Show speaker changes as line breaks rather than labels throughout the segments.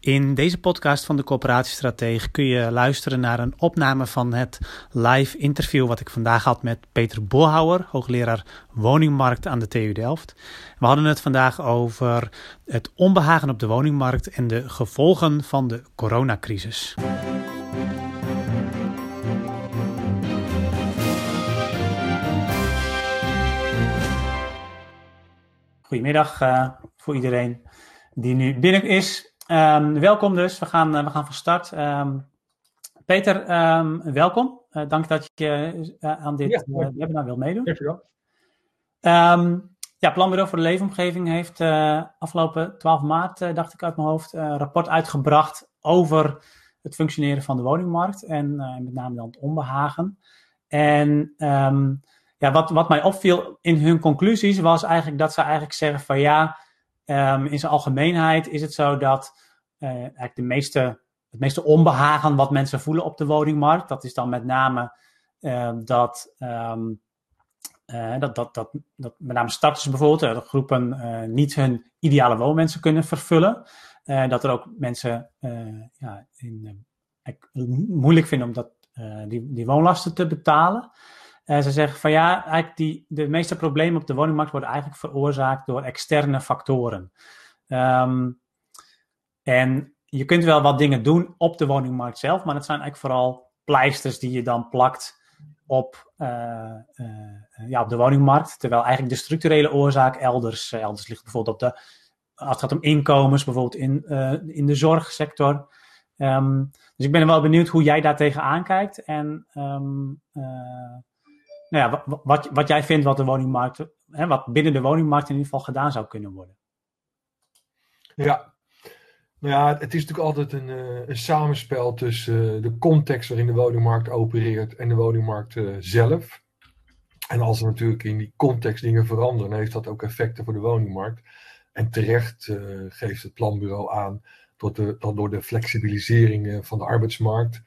In deze podcast van de Coöperatiestratege kun je luisteren naar een opname van het live interview wat ik vandaag had met Peter Bolhouwer, hoogleraar woningmarkt aan de TU Delft. We hadden het vandaag over het onbehagen op de woningmarkt en de gevolgen van de coronacrisis. Goedemiddag uh, voor iedereen die nu binnen is. Um, welkom dus, we gaan, uh, we gaan van start. Um, Peter, um, welkom. Uh, dank dat je uh, aan dit ja, webinar wilt meedoen.
Dankjewel.
ja, Planbureau voor de Leefomgeving heeft afgelopen 12 maart, dacht ik uit mijn hoofd, een rapport uitgebracht over het functioneren van de woningmarkt en met name dan het onbehagen. En ja, wat, wat mij opviel in hun conclusies was eigenlijk dat ze eigenlijk zeggen van ja, Um, in zijn algemeenheid is het zo dat eigenlijk de meeste, het meeste onbehagen wat mensen voelen op de woningmarkt, dat is dan met name uh, dat, um, uh, dat, dat, dat, dat met name starters bijvoorbeeld, dat groepen niet hun ideale woonmensen kunnen vervullen. dat er ook mensen ja, in, moeilijk vinden om dat, die, die woonlasten te betalen. Ze zeggen van ja, eigenlijk die, de meeste problemen op de woningmarkt worden eigenlijk veroorzaakt door externe factoren. Um, en je kunt wel wat dingen doen op de woningmarkt zelf, maar het zijn eigenlijk vooral pleisters die je dan plakt op, uh, uh, ja, op de woningmarkt. Terwijl eigenlijk de structurele oorzaak elders, elders ligt. Bijvoorbeeld op de, als het gaat om inkomens, bijvoorbeeld in, in de zorgsector. Um, dus ik ben wel benieuwd hoe jij daar tegenaan kijkt. En um, nou ja, wat, wat jij vindt wat de woningmarkt, hè, wat binnen de woningmarkt in ieder geval gedaan zou kunnen worden.
Ja, nou ja, het is natuurlijk altijd een, uh, een samenspel tussen uh, de context waarin de woningmarkt opereert en de woningmarkt uh, zelf. En als er natuurlijk in die context dingen veranderen, heeft dat ook effecten voor de woningmarkt. En terecht geeft het planbureau aan dat, de, dat door de flexibilisering van de arbeidsmarkt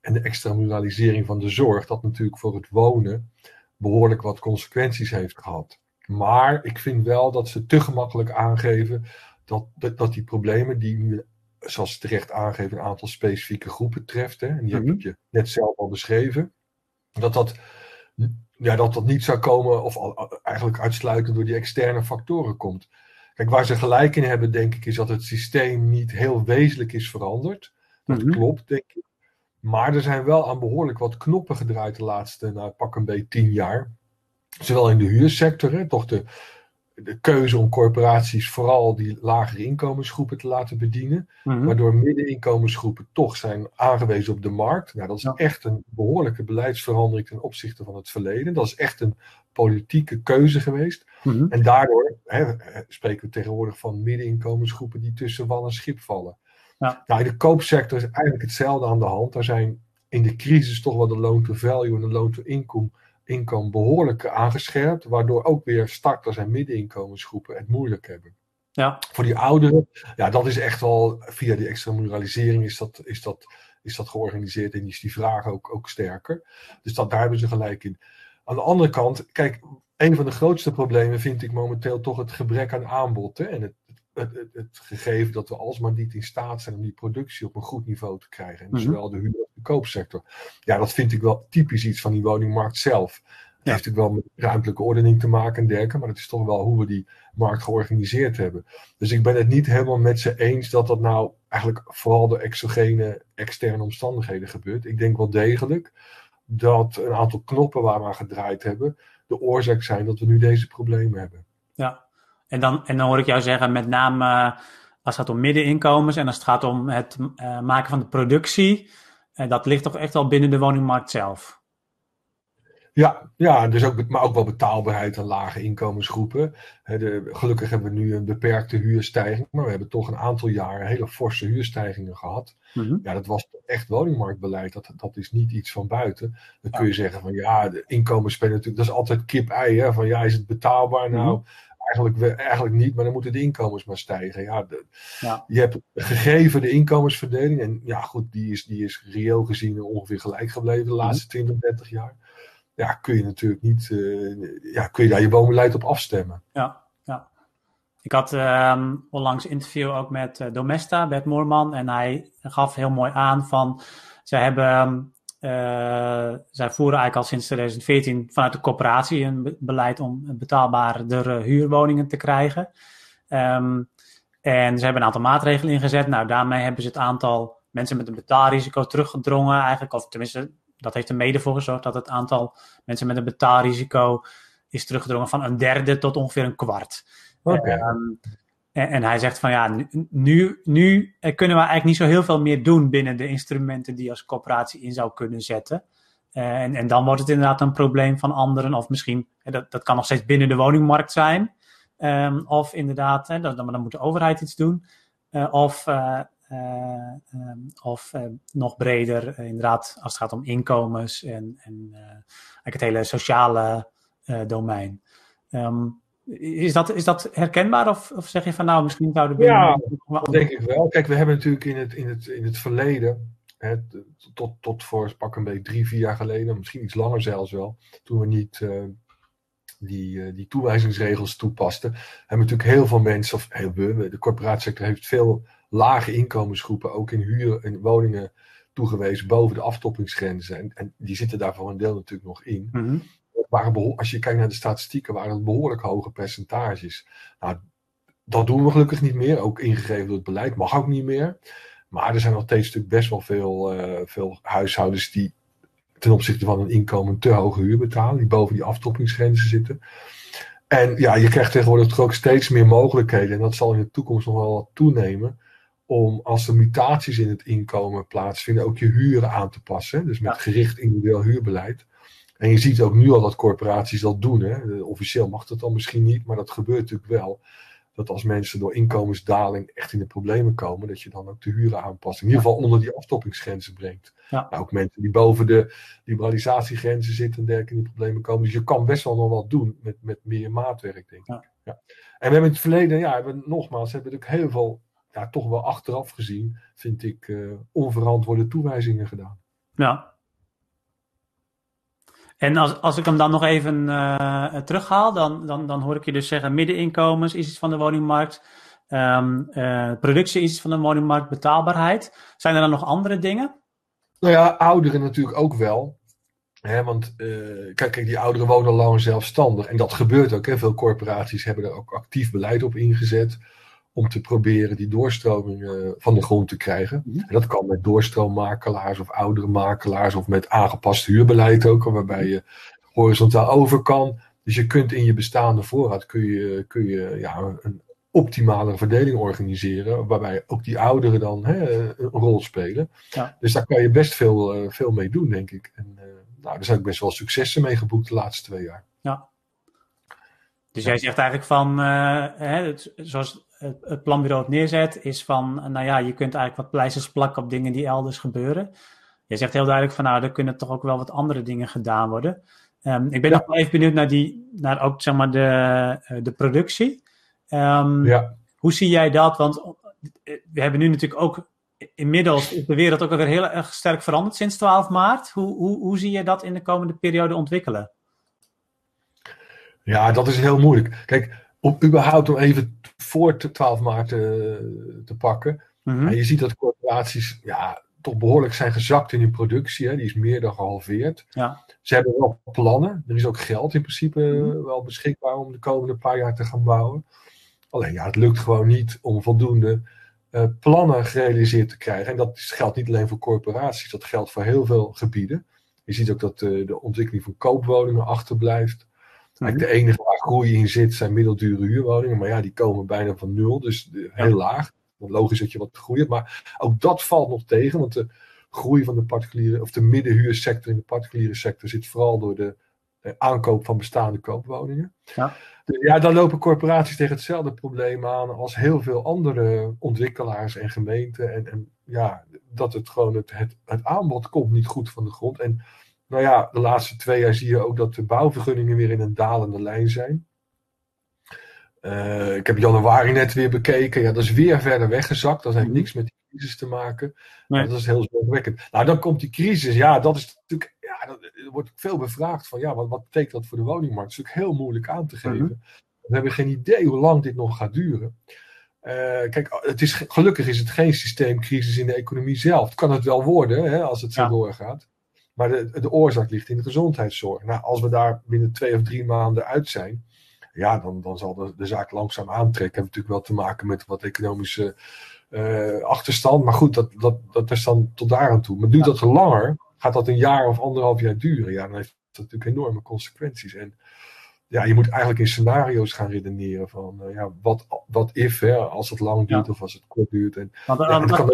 en de extramuralisering van de zorg, dat natuurlijk voor het wonen behoorlijk wat consequenties heeft gehad. Maar ik vind wel dat ze te gemakkelijk aangeven dat, dat, die problemen die nu, zoals ze terecht aangeven, een aantal specifieke groepen treft, hè, en die heb je net zelf al beschreven, dat dat, ja, dat dat niet zou komen, of eigenlijk uitsluitend door die externe factoren komt. Kijk, waar ze gelijk in hebben, denk ik, is dat het systeem niet heel wezenlijk is veranderd. Dat mhm. klopt, denk ik. Maar er zijn wel aan behoorlijk wat knoppen gedraaid de laatste, nou, pak een beetje tien jaar. Zowel in de huursector, hè, toch de, de keuze om corporaties vooral die lagere inkomensgroepen te laten bedienen. Mhm. Waardoor middeninkomensgroepen toch zijn aangewezen op de markt. Nou, dat is echt een behoorlijke beleidsverandering ten opzichte van het verleden. Dat is echt een politieke keuze geweest. Mhm. En daardoor hè, spreken we tegenwoordig van middeninkomensgroepen die tussen wal en schip vallen. Ja. Nou, in de koopsector is eigenlijk hetzelfde aan de hand. Daar zijn in de crisis toch wel de loan to value en de loan income behoorlijk aangescherpt. Waardoor ook weer starters en middeninkomensgroepen het moeilijk hebben. Ja. Voor die ouderen, ja, dat is echt wel via die extramuralisering is dat, is dat, is dat georganiseerd en is die vraag ook, ook sterker. Dus dat, daar hebben ze gelijk in. Aan de andere kant, kijk, een van de grootste problemen vind ik momenteel toch het gebrek aan aanbod. Hè? En het, het, het, gegeven dat we alsmaar niet in staat zijn om die productie op een goed niveau te krijgen. En mhm. zowel de huur- als de koopsector. Ja, dat vind ik wel typisch iets van die woningmarkt zelf. Het heeft natuurlijk wel met ruimtelijke ordening te maken en dergelijke, maar het is toch wel hoe we die markt georganiseerd hebben. Dus ik ben het niet helemaal met ze eens dat dat nou eigenlijk vooral door exogene, externe omstandigheden gebeurt. Ik denk wel degelijk dat een aantal knoppen waar we aan gedraaid hebben, de oorzaak zijn dat we nu deze problemen hebben.
Ja, en dan, en dan hoor ik jou zeggen, met name uh, als het gaat om middeninkomens en als het gaat om het uh, maken van de productie, uh, dat ligt toch echt wel binnen de woningmarkt zelf.
Ja, ja dus ook, maar ook wel betaalbaarheid aan lage inkomensgroepen. de, gelukkig hebben we nu een beperkte huurstijging, maar we hebben toch een aantal jaren hele forse huurstijgingen gehad. Mm Ja, dat was echt woningmarktbeleid. Dat, dat is niet iets van buiten. Dan kun je zeggen van ja, de inkomens spelen natuurlijk, dat is altijd kip-ei. Van ja, is het betaalbaar? Nou, mhm eigenlijk, eigenlijk niet, maar dan moeten de inkomens maar stijgen. Ja, ja, Je hebt gegeven de inkomensverdeling, en ja goed, die is, die is reëel gezien ongeveer gelijk gebleven de mhm. laatste 20, 30 jaar. Ja, kun je natuurlijk niet, uh, ja, kun je daar je woonbeleid op afstemmen.
Ja, ja. Ik had ehm, onlangs een interview ook met uh, Domesta, Bert Moorman. En hij gaf heel mooi aan van... Zij hebben... Uh, zij voeren eigenlijk al sinds 2014 vanuit de corporatie een beleid om betaalbare huurwoningen te krijgen. Um, en ze hebben een aantal maatregelen ingezet. Nou, daarmee hebben ze het aantal mensen met een betaalrisico teruggedrongen eigenlijk. Of tenminste, dat heeft er mede voor gezorgd dat het aantal mensen met een betaalrisico is teruggedrongen van een derde tot ongeveer een kwart.
Okay.
Ehm, en, hij zegt van ja, nu, nu kunnen we eigenlijk niet zo heel veel meer doen binnen de instrumenten die als corporatie in zou kunnen zetten. Uh, en, en dan wordt het inderdaad een probleem van anderen, of misschien, dat, dat kan nog steeds binnen de woningmarkt zijn. Um, of inderdaad, hè, dan, dan, moet de overheid iets doen. Uh, of uh, um, of nog breder, inderdaad, als het gaat om inkomens en, en het hele sociale domein. Um, is, dat, is dat herkenbaar of, of zeg je van nou, misschien zouden we.
Ja, dat denk ik wel. Kijk, we hebben natuurlijk in het, in het, in het verleden, hè, tot, tot voor pak een beetje drie, vier jaar geleden, misschien iets langer zelfs wel, toen we niet die, uh, die toewijzingsregels toepasten, hebben natuurlijk heel veel mensen, of heel we, de corporatiesector heeft veel lage inkomensgroepen, ook in huur en woningen toegewezen boven de aftoppingsgrenzen. En, en die zitten daar voor een deel natuurlijk nog in.
Mm -hmm.
Waren als je kijkt naar de statistieken, waren het behoorlijk hoge percentages. Nou, dat doen we gelukkig niet meer, ook ingegeven door het beleid, mag ook niet meer. Maar er zijn nog steeds natuurlijk best wel veel, uh, veel huishoudens die ten opzichte van een inkomen te hoge huur betalen, die boven die aftoppingsgrenzen zitten. En ja, je krijgt tegenwoordig ook steeds meer mogelijkheden, en dat zal in de toekomst nog wel wat toenemen, om als er mutaties in het inkomen plaatsvinden, ook je huren aan te passen. Dus met gericht individueel huurbeleid. En je ziet ook nu al dat corporaties dat doen. Hè. Officieel mag dat dan misschien niet, maar dat gebeurt natuurlijk wel dat als mensen door inkomensdaling echt in de problemen komen, dat je dan ook de huren aanpast. In ieder geval onder die aftoppingsgrenzen brengt.
Ja.
Nou, ook mensen die boven de liberalisatiegrenzen zitten en dergelijke in die problemen komen. Dus je kan best wel nog wat doen met, met meer maatwerk, denk ik.
Ja.
Ja. En we hebben in het verleden, ja, hebben, nogmaals, hebben we natuurlijk heel veel, ja, toch wel achteraf gezien, vind ik, uh, onverantwoorde toewijzingen gedaan.
Ja, en als, als ik hem dan nog even uh, terughaal, dan, dan, dan hoor ik je dus zeggen: middeninkomens is iets van de woningmarkt, um, uh, productie is iets van de woningmarkt, betaalbaarheid. Zijn er dan nog andere dingen?
Nou ja, ouderen natuurlijk ook wel. Hè, want uh, kijk, die ouderen wonen lang zelfstandig. En dat gebeurt ook. Hè. Veel corporaties hebben er ook actief beleid op ingezet om te proberen die doorstroming uh, van de grond te krijgen.
Mhm.
En dat kan met doorstroomakelaars of oudere makelaars of met aangepast huurbeleid ook, waarbij je horizontaal over kan. Dus je kunt in je bestaande voorraad kun je, kun je ja, een optimale verdeling organiseren, waarbij ook die ouderen dan hè, een rol spelen.
Ja.
Dus daar kan je best veel, uh, veel mee doen, denk ik. En uh, nou, daar zijn ook best wel successen mee geboekt de laatste twee jaar.
Ja. Dus jij zegt eigenlijk van, uh, hè, het, zoals het, het planbureau het neerzet, is van, nou ja, je kunt eigenlijk wat pleisters plakken op dingen die elders gebeuren. Je zegt heel duidelijk van, nou, er kunnen toch ook wel wat andere dingen gedaan worden. Um, ik ben
Ja.
nog wel even benieuwd naar, die, naar ook, zeg maar, de, uh, de productie. Um,
Ja.
Hoe zie jij dat? Want eh, we hebben nu natuurlijk ook, inmiddels is de wereld ook alweer heel erg sterk veranderd sinds 12 maart. Hoe, hoe, hoe zie je dat in de komende periode ontwikkelen?
Ja, dat is heel moeilijk. Kijk, om überhaupt om even voor 12 maart te, te pakken. En je ziet dat corporaties ja, toch behoorlijk zijn gezakt in hun productie. Hè. Die is meer dan gehalveerd.
Ja.
Ze hebben wel plannen. Er is ook geld in principe
Mhm.
wel beschikbaar om de komende paar jaar te gaan bouwen. Alleen ja, het lukt gewoon niet om voldoende eh, plannen gerealiseerd te krijgen. En dat geldt niet alleen voor corporaties, dat geldt voor heel veel gebieden. Je ziet ook dat eh, de ontwikkeling van koopwoningen achterblijft. Eigenlijk de enige waar groei in zit zijn middeldure huurwoningen. Maar ja, die komen bijna van nul. Dus de- heel laag. Logisch dat je wat groei hebt. Maar ook dat valt nog tegen. Want de groei van de particuliere, of de middenhuursector in de particuliere sector zit vooral door de eh, aankoop van bestaande koopwoningen.
Ja.
Dus ja, dan lopen corporaties tegen hetzelfde probleem aan als heel veel andere ontwikkelaars en gemeenten. En, en ja, dat het gewoon het, het, het aanbod komt niet goed van de grond. En nou ja, de laatste twee jaar zie je ook dat de bouwvergunningen weer in een dalende lijn zijn. Eh, ik heb januari net weer bekeken. Ja, dat is weer verder weggezakt. Dat heeft
Mhm.
niks met die crisis te maken.
Nee.
Dat is heel zorgwekkend. Nou, dan komt die crisis. Ja, dat is natuurlijk. Ja, dat, er wordt veel bevraagd van. Ja, wat, wat betekent dat voor de woningmarkt? Dat is natuurlijk heel moeilijk aan te geven. We hebben geen idee hoe lang dit nog gaat duren. Uh, kijk, het is, gelukkig is het geen systeemcrisis in de economie zelf. Het kan het wel worden hè, als het zo doorgaat. Maar de, de oorzaak ligt in de gezondheidszorg. Nou, als we daar binnen twee of drie maanden uit zijn, ja, dan, dan zal de, de zaak langzaam aantrekken. Heeft natuurlijk wel te maken met wat economische uh, achterstand. Maar goed, dat, dat, dat is dan tot daar aan toe. Maar duurt dat langer, gaat dat een jaar of anderhalf jaar duren, ja, dan heeft dat natuurlijk enorme consequenties. En ja, je moet eigenlijk in scenario's gaan redeneren van uh, ja, wat, wat if, hè, als het lang duurt of als het kort duurt. En,
Want, ja, kan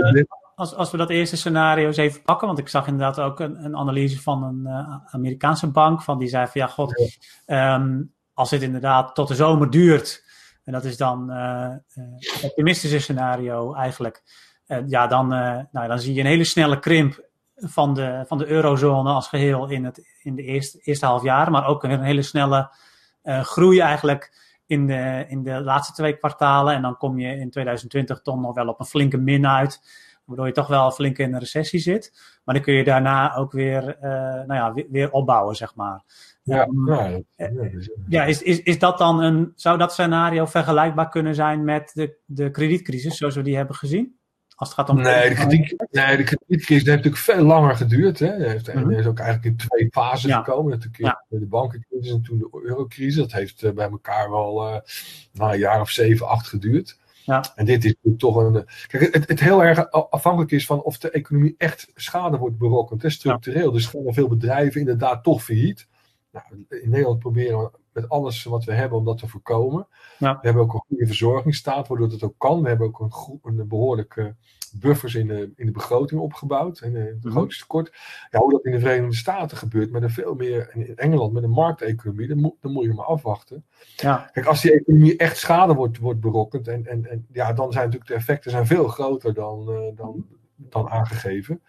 als, als we dat eerste scenario eens even pakken, want ik zag inderdaad ook een, een analyse van een uh, Amerikaanse bank, van die zei van ja, god. Um, als dit inderdaad tot de zomer duurt, en dat is dan uh, het optimistische scenario eigenlijk, ja, dan, nou, dan zie je een hele snelle krimp van de, van de eurozone als geheel in het in de eerste, eerste half jaar, maar ook een hele snelle groei eigenlijk in de, in de laatste twee kwartalen. En dan kom je in 2020 toch nog wel op een flinke min uit waardoor je toch wel flink in een recessie zit. Maar dan kun je daarna ook weer, uh, nou ja, weer, weer, opbouwen, zeg maar.
Ja, um, ja,
ja, is, is, is dat dan een, zou dat scenario vergelijkbaar kunnen zijn met de, de kredietcrisis zoals we die hebben gezien? Als het gaat om
nee, de, krediet, nee, de kredietcrisis heeft natuurlijk veel langer geduurd. Hè. Heeft, En is ook eigenlijk in twee fasen ja. gekomen. Natuurlijk ja. de bankencrisis en toen de eurocrisis. Dat heeft bij elkaar wel uh, nou, een jaar of zeven, acht geduurd. Ja. En dit is toch een. Kijk, het, het heel erg afhankelijk is van of de economie echt schade wordt berokkend. Hè, structureel. Ja. Dus gaan er veel bedrijven inderdaad toch failliet. Nou, in Nederland proberen we met alles wat we hebben om dat te voorkomen. Ja. We hebben ook een goede verzorgingsstaat, waardoor het ook kan. We hebben ook een, een behoorlijke buffers in de, in de begroting opgebouwd. En het begrotingstekort. Ja, hoe dat in de Verenigde Staten gebeurt, met een veel meer in Engeland met een markteconomie, dan moet, dan moet je maar afwachten. Ja. Kijk, als die economie echt schade wordt, wordt berokkend, en, en, en ja, dan zijn natuurlijk de effecten zijn veel groter dan, uh, dan, dan aangegeven.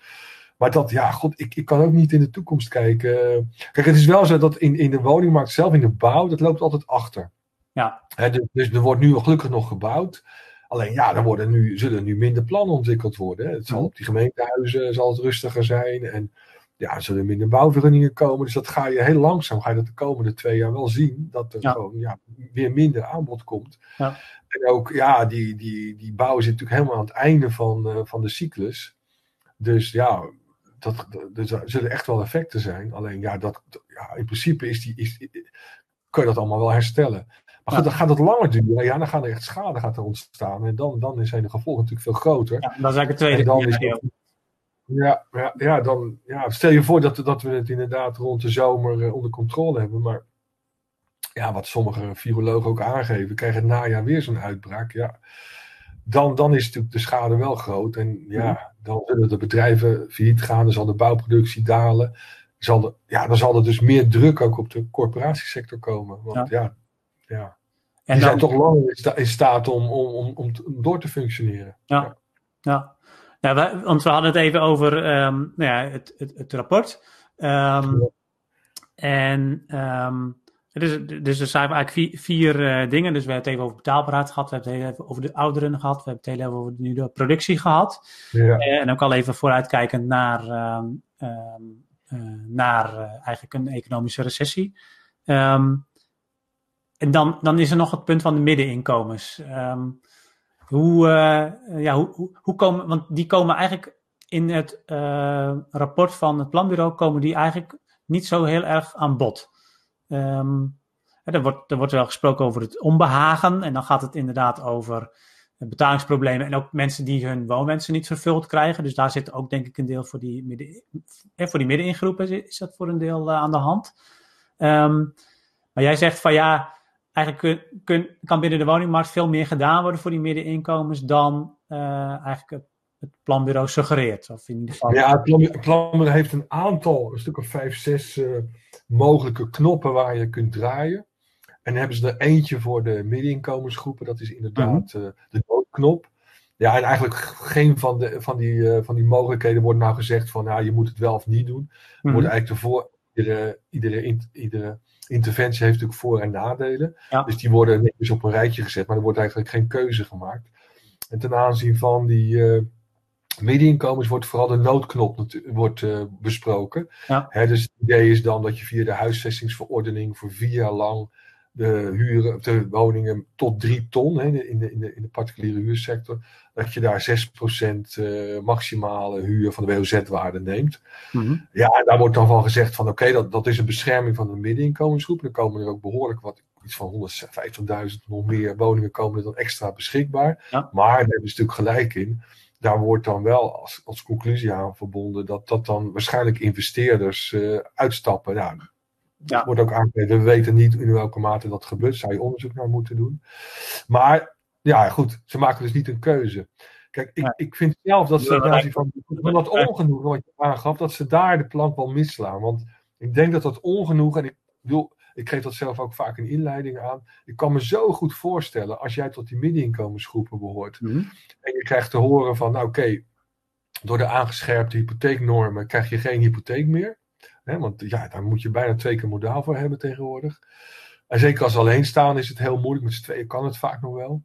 Maar dat, ja, god, ik, ik kan ook niet in de toekomst kijken. Kijk, het is wel zo dat in, in de woningmarkt zelf, in de bouw, dat loopt altijd achter. Ja. He, dus, dus er wordt nu gelukkig nog gebouwd. Alleen ja, er worden nu, zullen nu minder plannen ontwikkeld worden. Het zal op die gemeentehuizen zal het rustiger zijn. En ja, er zullen minder bouwvergunningen komen. Dus dat ga je heel langzaam, ga je dat de komende twee jaar wel zien. Dat er gewoon ja, weer minder aanbod komt. Ja. En ook, ja, die, die, die bouw zit natuurlijk helemaal aan het einde van, uh, van de cyclus. Dus ja, dat, er zullen echt wel effecten zijn. Alleen ja, dat, ja in principe is die, is, kun je dat allemaal wel herstellen. Maar goed, dan gaat het langer duren. Ja, dan gaat er echt schade gaat er ontstaan. En dan, dan zijn de gevolgen natuurlijk veel groter. Ja,
dat is eigenlijk het tweede. En dan is
het, ja, ja, ja, dan, ja, stel je voor dat, dat we het inderdaad rond de zomer uh, onder controle hebben. Maar ja, wat sommige virologen ook aangeven, krijgen het najaar weer zo'n uitbraak. Ja, dan, dan is natuurlijk de schade wel groot. En ja, dan zullen de bedrijven failliet gaan, dan zal de bouwproductie dalen. Zal de, ja, dan zal er dus meer druk ook op de corporatiesector komen. Want ja, ja, ja. En die dan, zijn toch langer in staat om, om, om, om door te functioneren.
Ja, ja. ja. wij, want we hadden het even over um, nou ja, het, het, het rapport. Um, en um, dus, dus er zijn eigenlijk vier, vier uh, dingen. Dus we hebben het even over betaalbaarheid gehad. We hebben het even over de ouderen gehad. We hebben het heel even over nu de productie gehad. Ja. Uh, en ook al even vooruitkijkend naar, uh, naar eigenlijk een economische recessie. Um, en dan, dan is er nog het punt van de middeninkomens. hoe, ja, hoe, hoe, komen, want die komen eigenlijk in het rapport van het planbureau komen die eigenlijk niet zo heel erg aan bod. Um, er, wordt, er wordt wel gesproken over het onbehagen. En dan gaat het inderdaad over betalingsproblemen. En ook mensen die hun woonwensen niet vervuld krijgen. Dus daar zit ook denk ik een deel voor die, midden, eh, voor die middeningroepen is dat voor een deel aan de hand. Um, maar jij zegt van ja, eigenlijk kun, kun, kan binnen de woningmarkt veel meer gedaan worden voor die middeninkomens dan uh, eigenlijk het, het, planbureau suggereert. Of in ieder geval...
Ja, het planbureau, heeft een aantal, een stuk of vijf, zes mogelijke knoppen waar je kunt draaien. En dan hebben ze er eentje voor de middeninkomensgroepen. Dat is inderdaad uh, de noodknop. Ja, en eigenlijk geen van, de, van, die, van die mogelijkheden wordt nou gezegd van nou, je moet het wel of niet doen. Mm wordt eigenlijk ervoor, iedere, iedere, iedere interventie heeft natuurlijk voor- en nadelen. Ja. Dus die worden netjes op een rijtje gezet, maar er wordt eigenlijk geen keuze gemaakt. En ten aanzien van die, uh, Middeninkomens wordt vooral de noodknop wordt, uh, besproken. Ja. dus het idee is dan dat je via de huisvestingsverordening voor vier jaar lang de, huren, de woningen tot 3 ton hè, in, de, in, de, in de particuliere huursector, dat je daar 6% uh, maximale huur van de WOZ-waarde neemt. Mm Ja, en daar wordt dan van gezegd van oké, dat, dat is een bescherming van de middeninkomensgroep. Dan komen er ook behoorlijk wat, iets van 150.000 nog meer woningen komen er dan extra beschikbaar. Ja. Maar daar hebben ze natuurlijk gelijk in. Daar wordt dan wel als, als conclusie aan verbonden dat dat dan waarschijnlijk investeerders uh, uitstappen. Nou, ja. wordt ook aangegeven. We weten niet in welke mate dat gebeurt. Zou je onderzoek naar moeten doen. Maar ja, goed. Ze maken dus niet een keuze. Kijk, ik, ik vind zelf dat ze ja, van, van dat ongenoegen wat je aangaf, dat ze daar de plank wel misslaan. Want ik denk dat dat ongenoegen, en ik bedoel, ik geef dat zelf ook vaak in inleiding aan. Ik kan me zo goed voorstellen, als jij tot die middeninkomensgroepen behoort. Mm -hmm. En je krijgt te horen van, nou oké, door de aangescherpte hypotheeknormen krijg je geen hypotheek meer. Hè, want ja, daar moet je bijna twee keer modaal voor hebben tegenwoordig. En zeker als alleen staan is het heel moeilijk. Met z'n tweeën kan het vaak nog wel.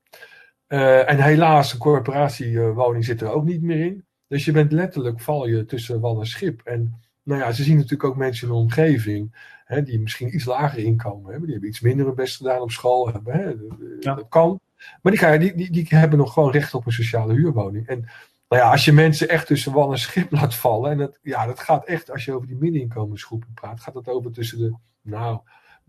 Uh, en helaas, een corporatiewoning zit er ook niet meer in. Dus je bent letterlijk, val je tussen wal en schip. En nou ja, ze zien natuurlijk ook mensen in de omgeving. Hè, die misschien iets lager inkomen hebben. Die hebben iets minder hun best gedaan op school. Hebben, hè, ja. Dat kan. Maar die, die, die, die hebben nog gewoon recht op een sociale huurwoning. En nou ja, als je mensen echt tussen wal en schip laat vallen. En dat, ja, dat gaat echt, als je over die middeninkomensgroepen praat, gaat het over tussen de, nou,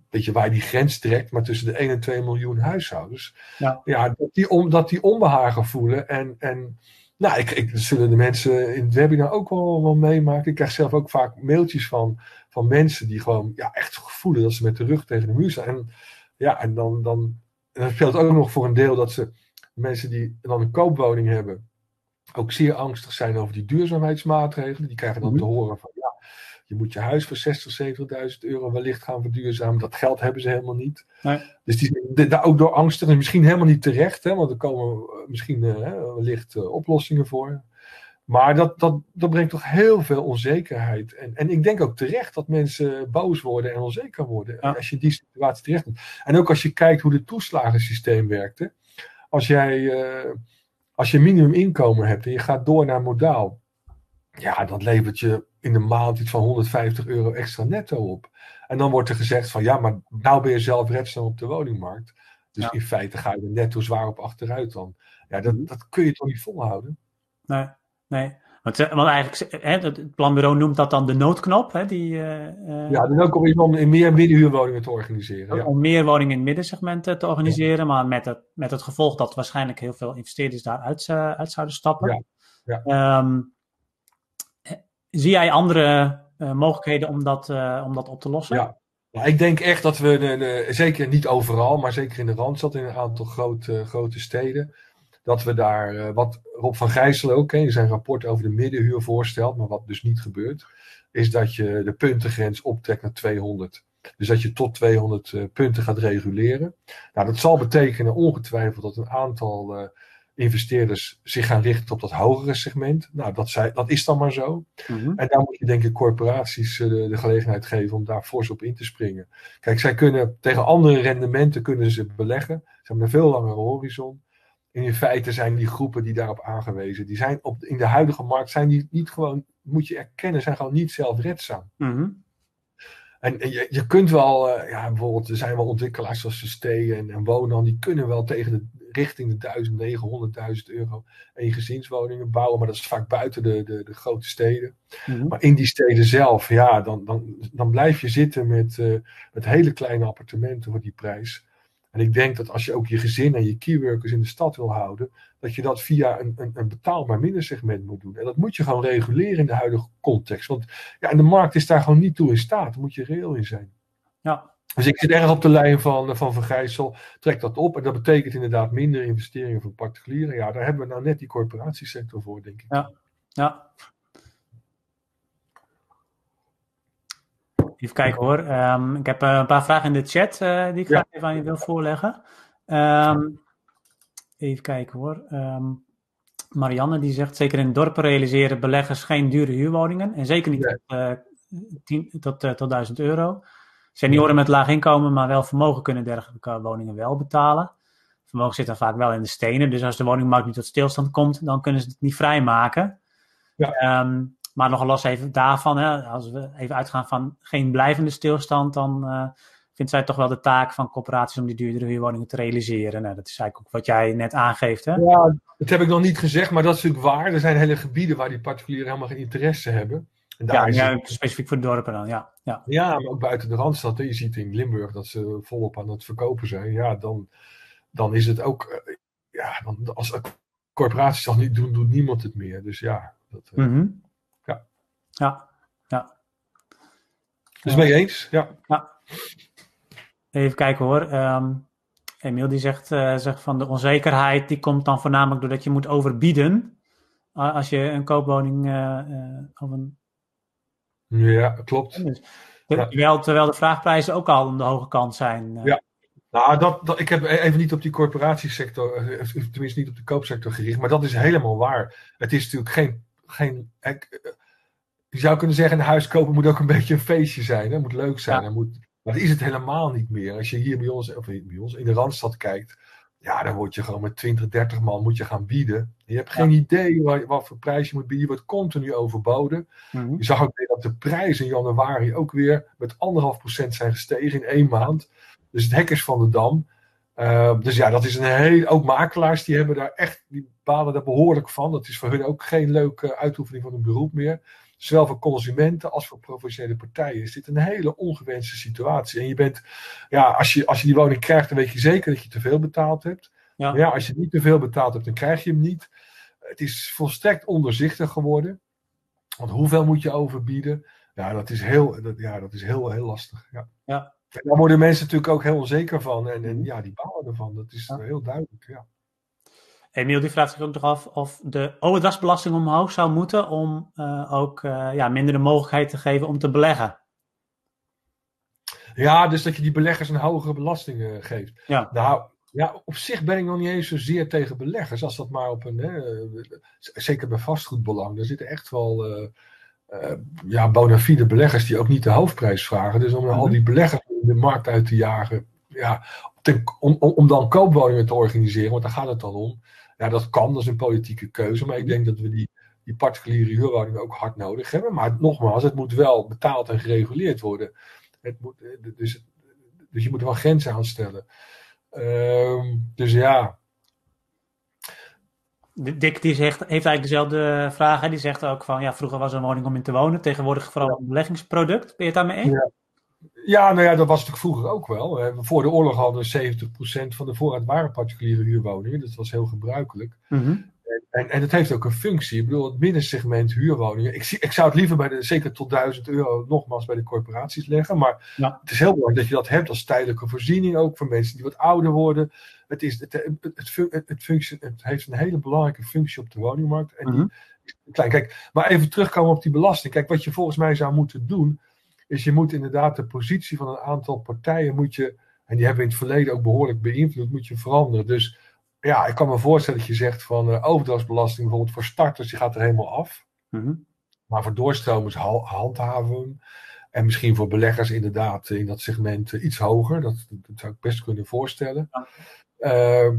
weet je waar je die grens trekt, maar tussen de 1 en 2 miljoen huishoudens. Ja, ja dat, die om, dat die onbehagen voelen. En, en nou, ik, ik, dat zullen de mensen in het webinar ook wel, wel meemaken. Ik krijg zelf ook vaak mailtjes van, van mensen die gewoon ja, echt voelen dat ze met de rug tegen de muur staan. En ja, en dan, dan en dat speelt ook nog voor een deel dat ze mensen die dan een koopwoning hebben ook zeer angstig zijn over die duurzaamheidsmaatregelen. Die krijgen dan te mhm. horen van ja, je moet je huis voor 60, 70.000 euro wellicht gaan verduurzamen. Dat geld hebben ze helemaal niet. Nee. Dus die zijn daar ook door angstig en misschien helemaal niet terecht, hè, want er komen eh, misschien uh, wellicht uh, oplossingen voor. Maar dat, dat, dat brengt toch heel veel onzekerheid. En, en ik denk ook terecht dat mensen boos worden en onzeker worden. Ja. Als je die situatie terecht komt. En ook als je kijkt hoe het toeslagensysteem werkte. Als jij uh, als je minimuminkomen hebt en je gaat door naar modaal, ja, dat levert je in de maand iets van 150 euro extra netto op. En dan wordt er gezegd van ja, maar nou ben je zelf redzaam op de woningmarkt. Dus in feite ga je er netto zwaar op achteruit dan. Ja, dat, dat kun je toch niet volhouden?
Nee, nee. Want, eh, want eigenlijk, hè, het planbureau noemt dat dan de noodknop. Hè, die, uh,
ja, de noodknop is om meer middenhuurwoningen te organiseren.
Ja. Om meer woningen in het middensegment te organiseren, ja. maar met het, met het gevolg dat waarschijnlijk heel veel investeerders daaruit uh, uit zouden stappen. Ja. Um, zie jij andere mogelijkheden om dat, om dat op te lossen?
Ja. Nou, ik denk echt dat we, zeker niet overal, maar zeker in de Randstad, in een aantal grote, grote steden, dat we daar, uh, wat Rob van Gijssel ook in zijn rapport over de middenhuur voorstelt, maar wat dus niet gebeurt, is dat je de puntengrens optrekt naar 200. Dus dat je tot 200 uh, punten gaat reguleren. Nou, dat zal betekenen ongetwijfeld dat een aantal uh, investeerders zich gaan richten op dat hogere segment. Nou, dat, zij, dat is dan maar zo. Mm -hmm. En daar moet je denk ik corporaties uh, de, de, gelegenheid geven om daar fors op in te springen. Kijk, zij kunnen tegen andere rendementen kunnen ze beleggen. Ze hebben een veel langere horizon in feite zijn die groepen die daarop aangewezen, die zijn op, in de huidige markt zijn die niet gewoon, moet je erkennen, zijn gewoon niet zelfredzaam. Mm -hmm. En, en je, je kunt wel, uh, ja, bijvoorbeeld, er zijn wel ontwikkelaars zoals Sustain en, en Wonan, die kunnen wel tegen de richting de 1900, 100.000 euro een gezinswoningen bouwen, maar dat is vaak buiten de, de, de grote steden. Mm -hmm. Maar in die steden zelf, ja, dan, dan, dan blijf je zitten met, uh, met hele kleine appartementen voor die prijs. En ik denk dat als je ook je gezin en je keyworkers in de stad wil houden, dat je dat via een, een, een betaalbaar middensegment moet doen. En dat moet je gewoon reguleren in de huidige context. Want ja, en de markt is daar gewoon niet toe in staat. Daar moet je reëel in zijn. Ja. Dus ik zit erg op de lijn van, van Vergrijssel. Trek dat op. En dat betekent inderdaad minder investeringen voor particulieren. Ja, daar hebben we nou net die corporatiesector voor, denk ik.
Ja, ja. Even kijken hoor. Um, ik heb uh, een paar vragen in de chat uh, die ik ja. even aan je wil voorleggen. Um, even kijken hoor. Um, Marianne die zegt, zeker in dorpen realiseren beleggers geen dure huurwoningen. En zeker niet tot, uh, 10, tot, tot 1000 euro. Senioren met laag inkomen, maar wel vermogen kunnen dergelijke woningen wel betalen. Vermogen zit dan vaak wel in de stenen. Dus als de woningmarkt niet tot stilstand komt, dan kunnen ze het niet vrijmaken. Ja. Maar nog los even daarvan, hè, als we even uitgaan van geen blijvende stilstand, dan uh, vind vindt zij toch wel de taak van corporaties om die duurdere huurwoningen te realiseren. Nou, dat is eigenlijk ook wat jij net aangeeft. Hè?
Ja, dat heb ik nog niet gezegd, maar dat is natuurlijk waar. Er zijn hele gebieden waar die particulieren helemaal geen interesse hebben.
En daar ja, is specifiek voor de dorpen dan, ja.
Ja, ja maar ook buiten de Randstad. Je ziet in Limburg dat ze volop aan het verkopen zijn. Ja, dan, dan is het ook... Eh, ja, dan, als corporaties dat niet doen, doet niemand het meer. Dus ja, dat,
mm ja. Ja, ja.
Dus mee eens, ja. ja.
Even kijken hoor. Um, Emiel die zegt, uh, zegt van de onzekerheid die komt dan voornamelijk doordat je moet overbieden. als je een koopwoning uh, of een...
Ja, klopt.
Dus, terwijl, terwijl de vraagprijzen ook al aan de hoge kant zijn.
Ja, nou, dat, dat, ik heb even niet op die corporatiesector, tenminste niet op de koopsector gericht, maar dat is helemaal waar. Het is natuurlijk geen. geen je zou kunnen zeggen, een huis kopen moet ook een beetje een feestje zijn. Het moet leuk zijn. Ja. moet, maar dat is het helemaal niet meer. Als je hier bij ons, of bij ons in de Randstad kijkt, ja, dan word je gewoon met 20, 30 man moet je gaan bieden. Je hebt geen idee wat, wat, voor prijs je moet bieden. Je wordt continu overboden. Mm Je zag ook weer dat de prijzen in januari ook weer met anderhalf procent zijn gestegen in één maand. Dus het hek is van de dam. Uh, dus ja, dat is een heel. Ook makelaars die hebben daar echt. Die balen daar behoorlijk van. Dat is voor hun ook geen leuke uitoefening van hun beroep meer zowel voor consumenten als voor professionele partijen is dit een hele ongewenste situatie. En je bent, ja, als je, als je die woning krijgt, dan weet je zeker dat je te veel betaald hebt. Ja. Maar ja, als je niet te veel betaald hebt, dan krijg je hem niet. Het is volstrekt onderzichtig geworden. Want hoeveel moet je overbieden? Ja, dat is heel, dat, ja, dat is heel, heel lastig. Ja.
ja.
En daar worden mensen natuurlijk ook heel onzeker van. En, en ja, die balen ervan. Dat is heel duidelijk. Ja.
Emiel die vraagt zich ook nog af of de overdrachtsbelasting omhoog zou moeten om uh, ook uh, ja, minder de mogelijkheid te geven om te beleggen.
Ja, dus dat je die beleggers een hogere belasting uh, geeft.
Ja.
Nou, ja, op zich ben ik nog niet eens zozeer tegen beleggers. Als dat maar op een, hè, zeker bij vastgoedbelang, daar zitten echt wel ja, bona fide beleggers die ook niet de hoofdprijs vragen. Dus om mm -hmm. al die beleggers in de markt uit te jagen, ja, om, om dan koopwoningen te organiseren, want daar gaat het dan om. Ja, dat kan, dat is een politieke keuze. Maar ik denk dat we die, die particuliere huurwoningen ook hard nodig hebben. Maar nogmaals, het moet wel betaald en gereguleerd worden. Het moet, eh, dus, dus je moet er wel grenzen aan stellen. Uh, dus ja.
Dick die zegt, heeft eigenlijk dezelfde vraag. Hè? Die zegt ook van, ja, vroeger was er een woning om in te wonen. Tegenwoordig vooral een beleggingsproduct. Ben je het daarmee eens?
Ja. Ja, nou ja, dat was natuurlijk vroeger ook wel. Voor de oorlog hadden we 70% van de voorraad waren particuliere huurwoningen. Dat was heel gebruikelijk.
Mm -hmm.
en, en, het heeft ook een functie. Ik bedoel, het middensegment huurwoningen. Ik, zie, ik zou het liever bij de, zeker tot 1000 euro nogmaals bij de corporaties leggen. Maar
ja.
het is heel belangrijk dat je dat hebt als tijdelijke voorziening ook voor mensen die wat ouder worden. Het, is, het, het, het, het, functie, het heeft een hele belangrijke functie op de woningmarkt. En
mm -hmm.
die, klein, kijk, maar even terugkomen op die belasting. Kijk, wat je volgens mij zou moeten doen is je moet inderdaad de positie van een aantal partijen moet je, en die hebben in het verleden ook behoorlijk beïnvloed, moet je veranderen. Dus ja, ik kan me voorstellen dat je zegt van uh, overdrachtsbelasting bijvoorbeeld voor starters, die gaat er helemaal af.
Mm -hmm.
Maar voor doorstromers handhaven En misschien voor beleggers inderdaad in dat segment iets hoger. Dat, dat zou ik best kunnen voorstellen.
Ja.
Uh,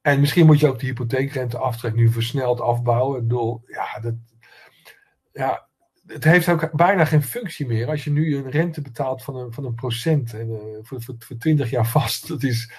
en misschien moet je ook de hypotheekrenteaftrek nu versneld afbouwen. Ik bedoel, ja, dat, ja, het heeft ook bijna geen functie meer. Als je nu een rente betaalt van een, van een procent en, uh, voor, voor, voor 20 jaar vast, dat is,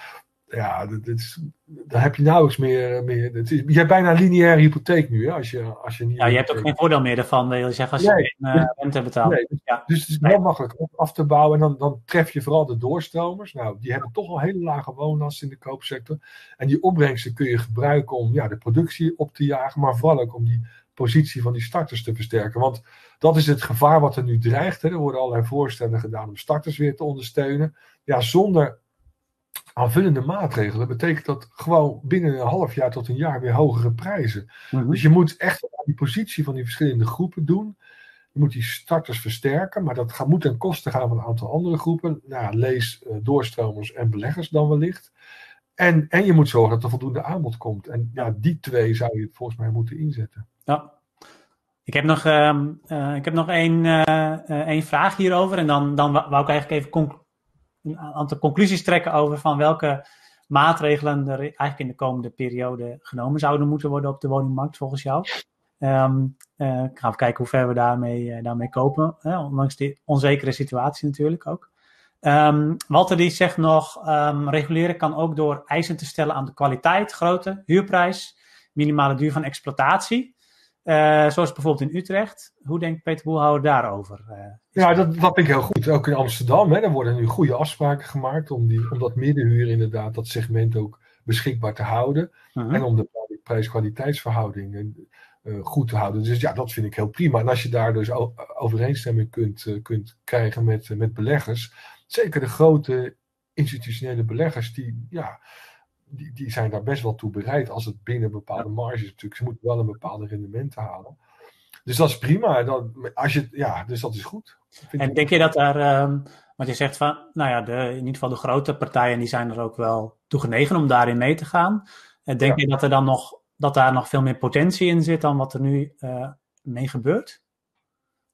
ja, dat, dat is, daar heb je nauwelijks meer. meer dat is, je hebt bijna een lineaire hypotheek nu, hè, als je, als je niet.
Ja, je hebt ook geen voordeel meer ervan, wil je zeggen, als je nee, uh, rente betaalt.
Nee, dus,
ja.
dus het is heel makkelijk af te bouwen en dan, dan tref je vooral de doorstromers. Nou, die hebben toch al hele lage woonlasten in de koopsector. En die opbrengsten kun je gebruiken om ja, de productie op te jagen, maar vooral ook om die positie van die starters te versterken. Want dat is het gevaar wat er nu dreigt. Hè. Er worden allerlei voorstellen gedaan om starters weer te ondersteunen. Ja, zonder aanvullende maatregelen betekent dat gewoon binnen een half jaar tot een jaar weer hogere prijzen.
Mm -hmm.
Dus je moet echt die positie van die verschillende groepen doen. Je moet die starters versterken, maar dat gaat, moet ten koste gaan van een aantal andere groepen. Nou, lees uh, doorstromers en beleggers dan wellicht. En, en je moet zorgen dat er voldoende aanbod komt. En ja, die twee zou je volgens mij moeten inzetten.
Ja. Ik heb nog, uh, uh, ik heb nog één, uh, één vraag hierover. En dan, dan wou ik eigenlijk even een aantal conclusies trekken over van welke maatregelen er eigenlijk in de komende periode genomen zouden moeten worden op de woningmarkt volgens jou. Um, ik ga even kijken hoe ver we daarmee, daarmee kopen. ondanks die onzekere situatie natuurlijk ook. Um, Walter die zegt nog, reguleren kan ook door eisen te stellen aan de kwaliteit, grootte, huurprijs, minimale duur van exploitatie. Uh, zoals bijvoorbeeld in Utrecht. Hoe denkt Peter Boelhouwer daarover? Uh,
ja, dat, dat vind ik heel goed. Ook in Amsterdam, hè, daar worden nu goede afspraken gemaakt om, die, om dat middenhuur inderdaad, dat segment ook beschikbaar te houden. Uh -huh. En om de prijs-kwaliteitsverhouding uh, goed te houden. Dus ja, dat vind ik heel prima. En als je daar dus overeenstemming kunt, kunt krijgen met, met beleggers, zeker de grote institutionele beleggers, die, ja, die, die zijn daar best wel toe bereid als het binnen bepaalde marges natuurlijk. Ze moeten wel een bepaalde rendementen halen. Dus dat is prima. Dan, als je, ja, dus dat is goed.
En denk je dat daar, um, want je zegt van, nou ja, de, in ieder geval de grote partijen die zijn er ook wel toe genegen om daarin mee te gaan. En denk ja. je dat er dan nog, dat daar nog veel meer potentie in zit dan wat er nu uh, mee gebeurt?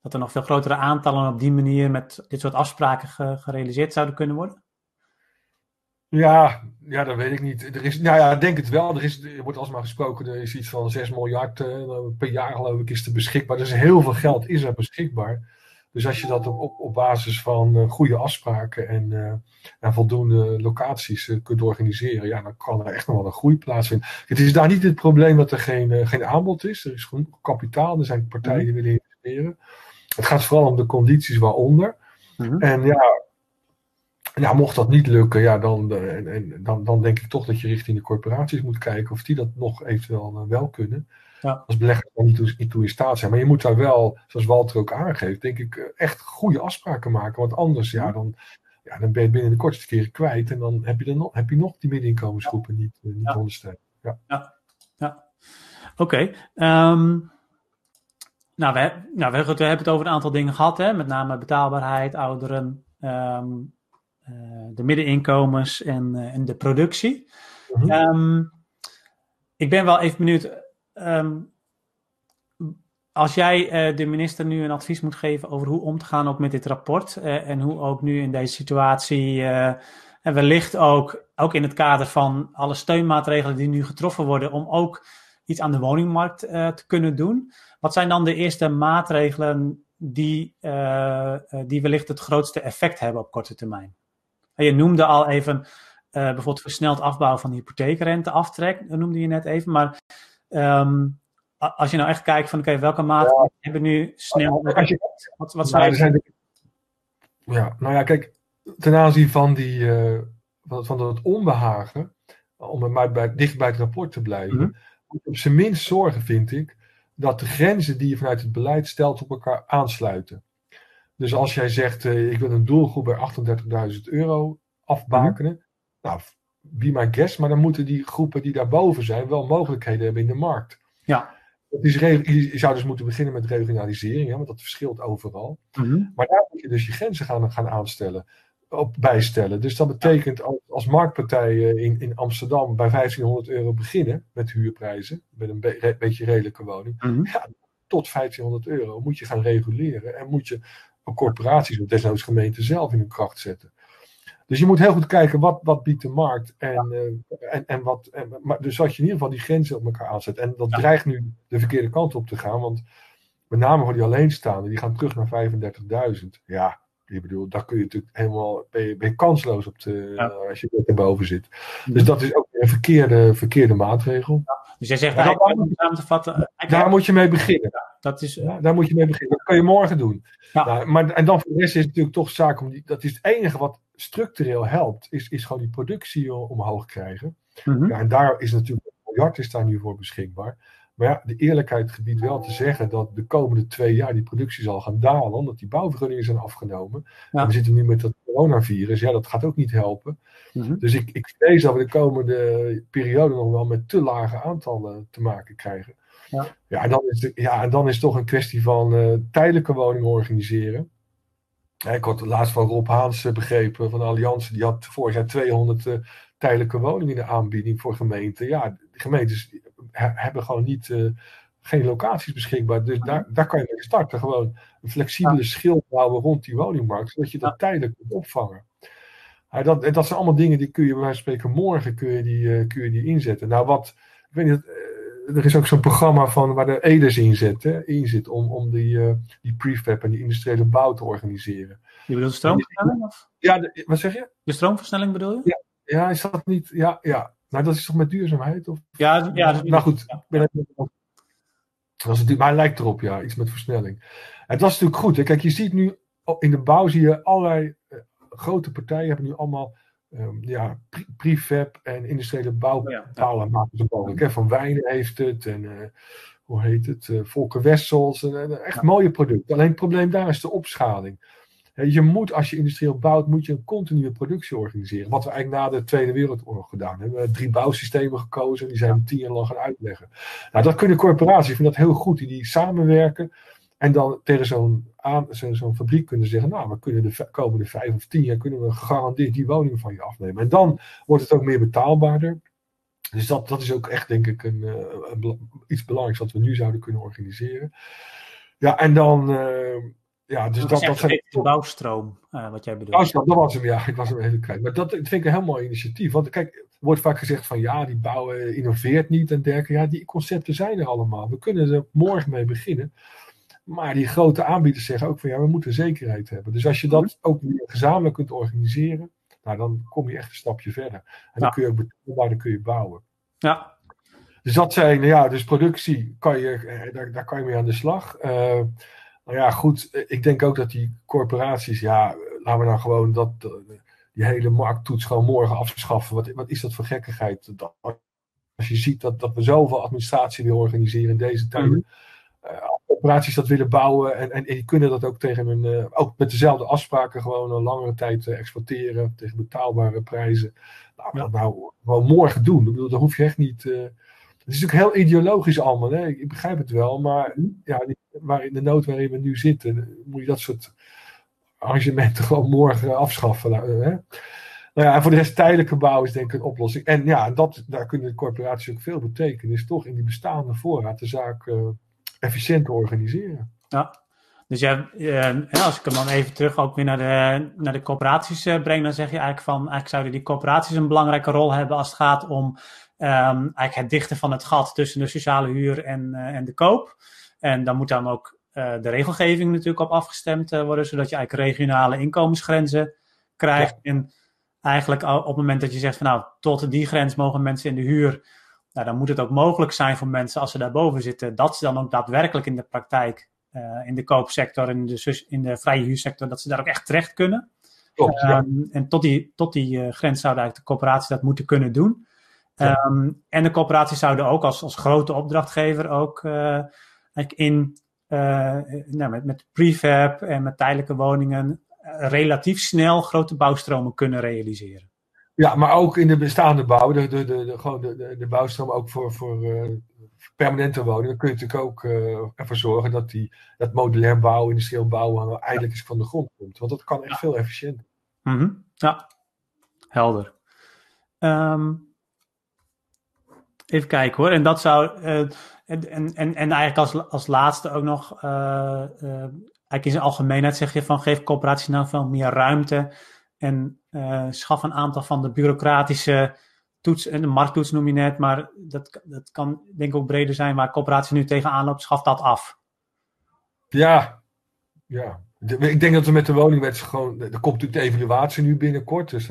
Dat er nog veel grotere aantallen op die manier met dit soort afspraken ge, gerealiseerd zouden kunnen worden?
Ja, ja, dat weet ik niet. Er is, nou ja, ik denk het wel. Er, is, er wordt alsmaar gesproken, er is iets van 6 miljard uh, per jaar geloof ik is er beschikbaar. Dus heel veel geld is er beschikbaar. Dus als je dat op, op, op basis van uh, goede afspraken en, uh, en voldoende locaties kunt organiseren, ja, dan kan er echt nog wel een groei plaatsvinden. Het is daar niet het probleem dat er geen, geen aanbod is. Er is genoeg kapitaal, er zijn partijen die willen investeren. Het gaat vooral om de condities waaronder. Mm -hmm. En ja, ja, mocht dat niet lukken, ja, dan, en, en, dan, dan denk ik toch dat je richting de corporaties moet kijken of die dat nog eventueel uh, wel kunnen. Ja. Als beleggers daar niet toe, niet toe in staat zijn. Maar je moet daar wel, zoals Walter ook aangeeft, denk ik, echt goede afspraken maken. Want anders, ja, dan, ja, dan ben je binnen de kortste keren kwijt. En dan heb je, dan nog, heb je nog die middeninkomensgroepen niet, uh, niet ja. ondersteund. Ja,
ja. ja. oké. Okay. Um, nou, we, nou we, we, hebben het over een aantal dingen gehad, hè? met name betaalbaarheid, ouderen, um, de middeninkomens en, uh, en de productie. Mm -hmm. um, ik ben wel even benieuwd. Um, als jij uh, de minister nu een advies moet geven over hoe om te gaan ook met dit rapport. en hoe ook nu in deze situatie. en wellicht ook, ook in het kader van alle steunmaatregelen die nu getroffen worden. om ook iets aan de woningmarkt te kunnen doen. Wat zijn dan de eerste maatregelen die, die wellicht het grootste effect hebben op korte termijn? En je noemde al even uh, bijvoorbeeld versneld afbouwen van de hypotheekrenteaftrek, dat noemde je net even. Maar um, als je nou echt kijkt van oké, okay, welke maatregelen ja. hebben nu snel... Je, wat, wat
nou, zijn de, Ja, nou ja, kijk, ten aanzien van, die, uh, van, van het onbehagen, om maar bij, dicht bij het rapport te blijven, mm -hmm. moet je op zijn minst zorgen, vind ik, dat de grenzen die je vanuit het beleid stelt op elkaar aansluiten. Dus als jij zegt, uh, ik wil een doelgroep bij 38.000 euro afbakenen. Mm -hmm. Nou, be my guest, maar dan moeten die groepen die daarboven zijn wel mogelijkheden hebben in de markt.
Ja.
Dat is je zou dus moeten beginnen met regionalisering, hè, want dat verschilt overal. Mm -hmm. Maar daar moet je dus je grenzen gaan, gaan aanstellen, op bijstellen. Dus dat betekent als, als marktpartij in, in Amsterdam bij 1500 euro beginnen met huurprijzen, met een be beetje redelijke woning. Mm -hmm. ja, tot 1500 euro moet je gaan reguleren en moet je corporaties of desnoods gemeenten zelf in hun kracht zetten. Dus je moet heel goed kijken wat, wat biedt de markt en, uh, en, en wat. En, maar dus dat je in ieder geval die grenzen op elkaar aanzet. En dat ja. dreigt nu de verkeerde kant op te gaan, want met name voor die alleenstaanden, die gaan terug naar 35.000. Ja, ik bedoel, daar kun je natuurlijk helemaal, ben je, ben je kansloos op de, ja. als je erboven zit. Dus dat is ook een verkeerde, verkeerde maatregel.
Dus jij zegt eigenlijk, om samen te vatten.
Daar moet je mee beginnen.
Dat is,
ja, daar moet je mee beginnen. Dat kan je morgen doen. Nou, maar, en dan voor de rest is het natuurlijk toch zaak om die. Dat is het enige wat structureel helpt, is, is gewoon die productie omhoog krijgen. Mm -hmm. ja, en daar is natuurlijk een miljard is daar nu voor beschikbaar. Maar ja, de eerlijkheid gebiedt wel te zeggen dat de komende twee jaar die productie zal gaan dalen, omdat die bouwvergunningen zijn afgenomen. Ja. En we zitten nu met dat coronavirus, ja, dat gaat ook niet helpen. Mm -hmm. Dus ik, ik vrees dat we de komende periode nog wel met te lage aantallen te maken krijgen. Ja. Ja, en dan is de, ja, en dan is het toch een kwestie van uh, tijdelijke woningen organiseren. Ik had laatst van Rob Haans begrepen van de Alliantie, die had vorig jaar 200 uh, tijdelijke woningen in de aanbieding voor gemeenten. Ja, de gemeentes hebben gewoon niet, uh, geen locaties beschikbaar. Dus daar, daar kan je mee starten. Gewoon een flexibele ja. schil bouwen rond die woningmarkt, zodat je dat tijdelijk kunt opvangen. Dat, dat zijn allemaal dingen die kun je bij wijze van spreken morgen kun je die, uh, kun je die inzetten. Nou, wat, ik weet niet, er is ook zo'n programma van waar de EDES in zit, hè, in zit om, om die, die prefab en die industriële bouw te organiseren.
Je bedoelt stroomversnelling? Of?
Ja, de, wat zeg je?
De stroomversnelling bedoel je?
Ja, ja is dat niet? Ja, ja. Nou, dat is toch met duurzaamheid? Of?
Ja, ja dat
nou goed, ben het, maar hij lijkt erop, ja, iets met versnelling. En dat is natuurlijk goed. Hè. Kijk, je ziet nu in de bouw zie je allerlei uh, grote partijen hebben nu allemaal um, ja, prefab en industriële bouwpalen ja, maken ze mogelijk. Van Wijnen heeft het en uh, hoe heet het, uh, Volker Wessels. En, echt mooie producten. Alleen het probleem daar is de opschaling. Je moet, als je industrieel bouwt, moet je een continue productie organiseren. Wat we eigenlijk na de Tweede Wereldoorlog gedaan hebben. We hebben drie bouwsystemen gekozen. Die zijn we tien jaar lang gaan uitleggen. Nou, dat kunnen corporaties, ik vind dat heel goed. Die, samenwerken. En dan tegen zo'n fabriek kunnen zeggen, nou, we kunnen de komende vijf of tien jaar kunnen we gegarandeerd die woningen van je afnemen. En dan wordt het ook meer betaalbaarder. Dus dat, dat is ook echt, denk ik, een, een iets belangrijks wat we nu zouden kunnen organiseren. Ja, en dan, uh, ja, dus dat, dat,
zijn... De bouwstroom, uh, wat jij bedoelt.
Bouwstroom, dat was hem, ja, ik was hem even kwijt. Maar dat, vind ik een heel mooi initiatief. Want kijk, er wordt vaak gezegd van, ja, die bouwen innoveert niet en dergelijke. Ja, die concepten zijn er allemaal. We kunnen er morgen mee beginnen. Maar die grote aanbieders zeggen ook van ja, we moeten zekerheid hebben. Dus als je dat mhm. ook weer gezamenlijk kunt organiseren, nou, dan kom je echt een stapje verder. En dan kun je ook betaalbaar, dan kun je bouwen.
Ja.
Dus dat zijn, ja, dus productie kan je, eh, daar, daar kan je mee aan de slag. Uh, nou ja, goed, eh, ik denk ook dat die corporaties, ja, laten we nou gewoon dat, die hele markttoets gewoon morgen afschaffen. Wat, wat is dat voor gekkigheid? Dat, als je ziet dat, dat we zoveel administratie willen organiseren in deze tijden. Mm corporaties dat willen bouwen en, en, en, die kunnen dat ook tegen een, uh, ook met dezelfde afspraken gewoon een langere tijd uh, exporteren tegen betaalbare prijzen. Nou, ja. dat nou gewoon morgen doen. Ik bedoel, daar hoef je echt niet. Uh, het is natuurlijk heel ideologisch allemaal, hè? Ik, ik begrijp het wel, maar ja, waar in de nood waarin we nu zitten, moet je dat soort arrangementen gewoon morgen afschaffen. Hè? Nou ja, en voor de rest tijdelijke bouw is denk ik een oplossing. En ja, dat, daar kunnen de corporaties ook veel betekenen. Is toch in die bestaande voorraad de zaak efficiënt te organiseren.
Ja, dus ja, eh, als ik hem dan even terug ook weer naar de, naar de corporaties uh, breng, dan zeg je eigenlijk van, eigenlijk zouden die corporaties een belangrijke rol hebben als het gaat om um, eigenlijk het dichten van het gat tussen de sociale huur en, uh, en de koop. En dan moet dan ook de regelgeving natuurlijk op afgestemd worden, zodat je eigenlijk regionale inkomensgrenzen krijgt. En eigenlijk op het moment dat je zegt van nou, tot die grens mogen mensen in de huur nou, dan moet het ook mogelijk zijn voor mensen als ze daarboven zitten, dat ze dan ook daadwerkelijk in de praktijk, in de koopsector, in de, in de vrije huursector, dat ze daar ook echt terecht kunnen.
Klopt, ja.
um, en tot die, tot die grens zouden eigenlijk de corporaties dat moeten kunnen doen. Ja. Um, en de corporaties zouden ook als, als grote opdrachtgever ook uh, in, nou, met, met prefab en met tijdelijke woningen relatief snel grote bouwstromen kunnen realiseren.
Ja, maar ook in de bestaande bouw, de, de, de, de, gewoon de, de, de bouwstroom ook voor, voor uh, permanente woningen, kun je natuurlijk ook uh, ervoor zorgen dat die, dat modulair bouwen, industrieel bouwen, eindelijk eens van de grond komt. Want dat kan echt ja. veel efficiënter.
Mm -hmm. Ja, helder. Um, even kijken hoor. En dat zou. Uh, en, en, en eigenlijk als, als laatste ook nog. eigenlijk in zijn algemeenheid zeg je van geef coöperaties nou veel meer ruimte en schaf een aantal van de bureaucratische toets, en de markttoets noem je net, maar dat, dat kan denk ik ook breder zijn waar coöperatie nu tegenaan loopt, schaf dat af.
Ja, ja. ik denk dat we met de woningwet gewoon, er komt natuurlijk de evaluatie nu binnenkort, dus,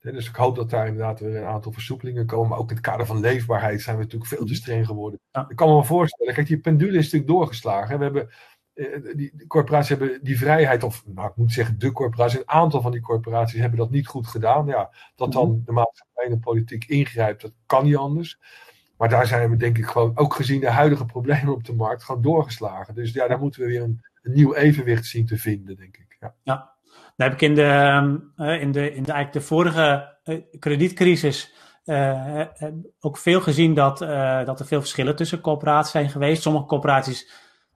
dus ik hoop dat daar inderdaad weer een aantal versoepelingen komen, maar ook in het kader van leefbaarheid zijn we natuurlijk veel te streng geworden. Ja. Ik kan me wel voorstellen, kijk, die pendule is natuurlijk doorgeslagen. We hebben eh, die, corporaties hebben die vrijheid, of nou, ik moet zeggen, de corporaties, een aantal van die corporaties hebben dat niet goed gedaan. Ja, dat dan mhm. de maatschappij en de politiek ingrijpt, dat kan niet anders. Maar daar zijn we denk ik gewoon, ook gezien de huidige problemen op de markt, gewoon doorgeslagen. Dus ja, daar moeten we weer een, een nieuw evenwicht zien te vinden, denk ik. Ja.
ja. Daar heb ik in de, ehm, eh, in de, in de, eigenlijk de vorige uh, kredietcrisis uh, ook veel gezien dat, dat er veel verschillen tussen corporaties zijn geweest. Sommige corporaties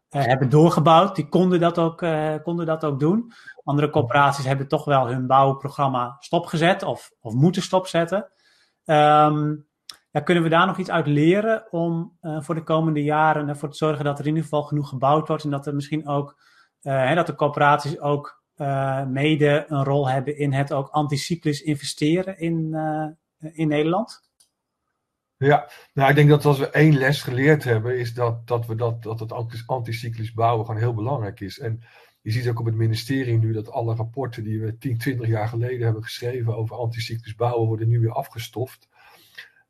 hebben doorgebouwd. Die konden dat, ook, konden dat ook doen. Andere corporaties hebben toch wel hun bouwprogramma stopgezet of, of moeten stopzetten. Ja, kunnen we daar nog iets uit leren om voor de komende jaren ervoor te zorgen dat er in ieder geval genoeg gebouwd wordt en dat er misschien ook hè, dat de corporaties ook mede een rol hebben in het ook anticyclisch investeren in, in Nederland?
Ja, nou ik denk dat als we één les geleerd hebben, is dat, dat, we dat, dat het anticyclisch bouwen gewoon heel belangrijk is. En je ziet ook op het ministerie nu dat alle rapporten die we 10, 20 jaar geleden hebben geschreven over anticyclisch bouwen, worden nu weer afgestoft.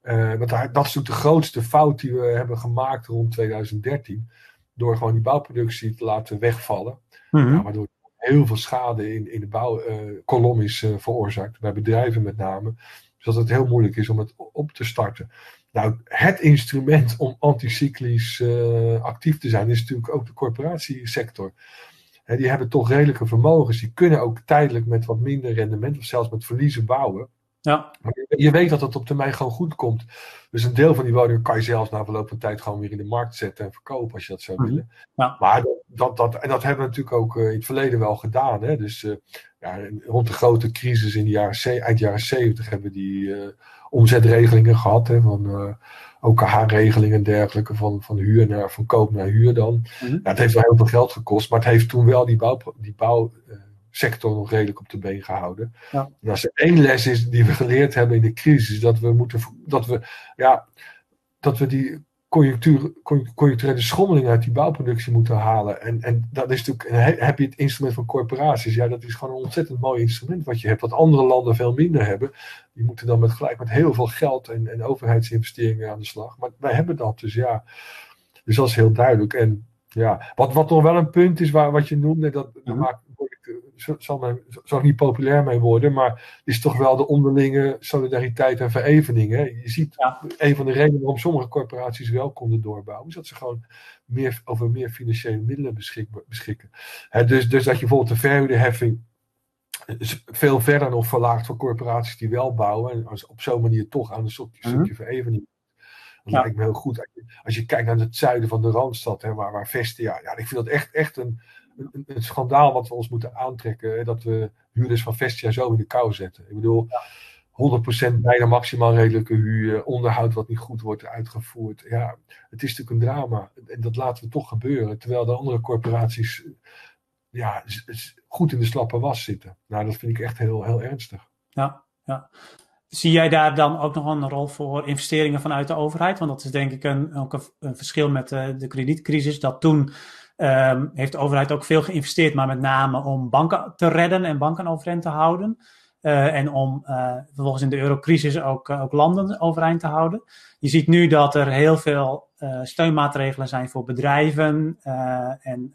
Uh, want dat is natuurlijk de grootste fout die we hebben gemaakt rond 2013. Door gewoon die bouwproductie te laten wegvallen. Mm ja, waardoor heel veel schade in, in de bouwkolom uh, is uh, veroorzaakt. Bij bedrijven met name. Dus dat het heel moeilijk is om het op te starten. Nou, het instrument om anticyclisch uh, actief te zijn is natuurlijk ook de corporatiesector. Die hebben toch redelijke vermogens. Die kunnen ook tijdelijk met wat minder rendement of zelfs met verliezen bouwen.
Ja.
Je weet dat het op termijn gewoon goed komt. Dus een deel van die woningen kan je zelfs na verloop van tijd gewoon weer in de markt zetten en verkopen als je dat zou mhm. willen.
Ja.
Maar dat, dat, en dat hebben we natuurlijk ook uh, in het verleden wel gedaan. Hè? Dus uh, ja, rond de grote crisis in de jaren, eind jaren 70 hebben we die uh, omzetregelingen gehad. Hè, van OKH-regelingen en dergelijke. Van, van huur naar van koop naar huur dan.
Mm
ja, het heeft wel heel veel geld gekost. Maar het heeft toen wel die bouw, die bouw sector nog redelijk op de been gehouden.
Ja.
En als er één les is die we geleerd hebben in de crisis, dat we moeten, dat we, ja, dat we die conjunctuur, conjuncturele schommeling uit die bouwproductie moeten halen. En, en dat is natuurlijk, heb je het instrument van corporaties, ja, dat is gewoon een ontzettend mooi instrument wat je hebt, wat andere landen veel minder hebben. Die moeten dan met gelijk met heel veel geld en, en overheidsinvesteringen aan de slag. Maar wij hebben dat, dus ja. Dus dat is heel duidelijk. En ja, wat, wat nog wel een punt is, waar, wat je noemde, dat, dat mhm. maakt, zal, zal ik niet populair mee worden, maar het is toch wel de onderlinge solidariteit en verevening. Hè? Je ziet een van de redenen waarom sommige corporaties wel konden doorbouwen, is dat ze gewoon meer, over meer financiële middelen beschikken. Hè, dus, dus dat je bijvoorbeeld de verhuurderheffing veel verder nog verlaagt voor corporaties die wel bouwen en als op zo'n manier toch aan een stukje, mm -hmm. verevening dat lijkt me heel goed. Als je, kijkt naar het zuiden van de Randstad, hè, waar, waar Vestia. Ja, ik vind dat echt, echt een, een, een, schandaal wat we ons moeten aantrekken. Hè, dat we huurders van Vestia zo in de kou zetten. Ik bedoel, ja. 100% bijna maximaal redelijke huur, onderhoud wat niet goed wordt uitgevoerd. Ja, het is natuurlijk een drama. En dat laten we toch gebeuren. Terwijl de andere corporaties ja, goed in de slappe was zitten. Nou, dat vind ik echt heel, heel ernstig.
Ja, ja. Zie jij daar dan ook nog een rol voor investeringen vanuit de overheid? Want dat is denk ik een, ook een, verschil met de, de kredietcrisis. Dat toen um, heeft de overheid ook veel geïnvesteerd, maar met name om banken te redden en banken overeind te houden. Uh, en om uh, vervolgens in de eurocrisis ook, uh, ook landen overeind te houden. Je ziet nu dat er heel veel steunmaatregelen zijn voor bedrijven en,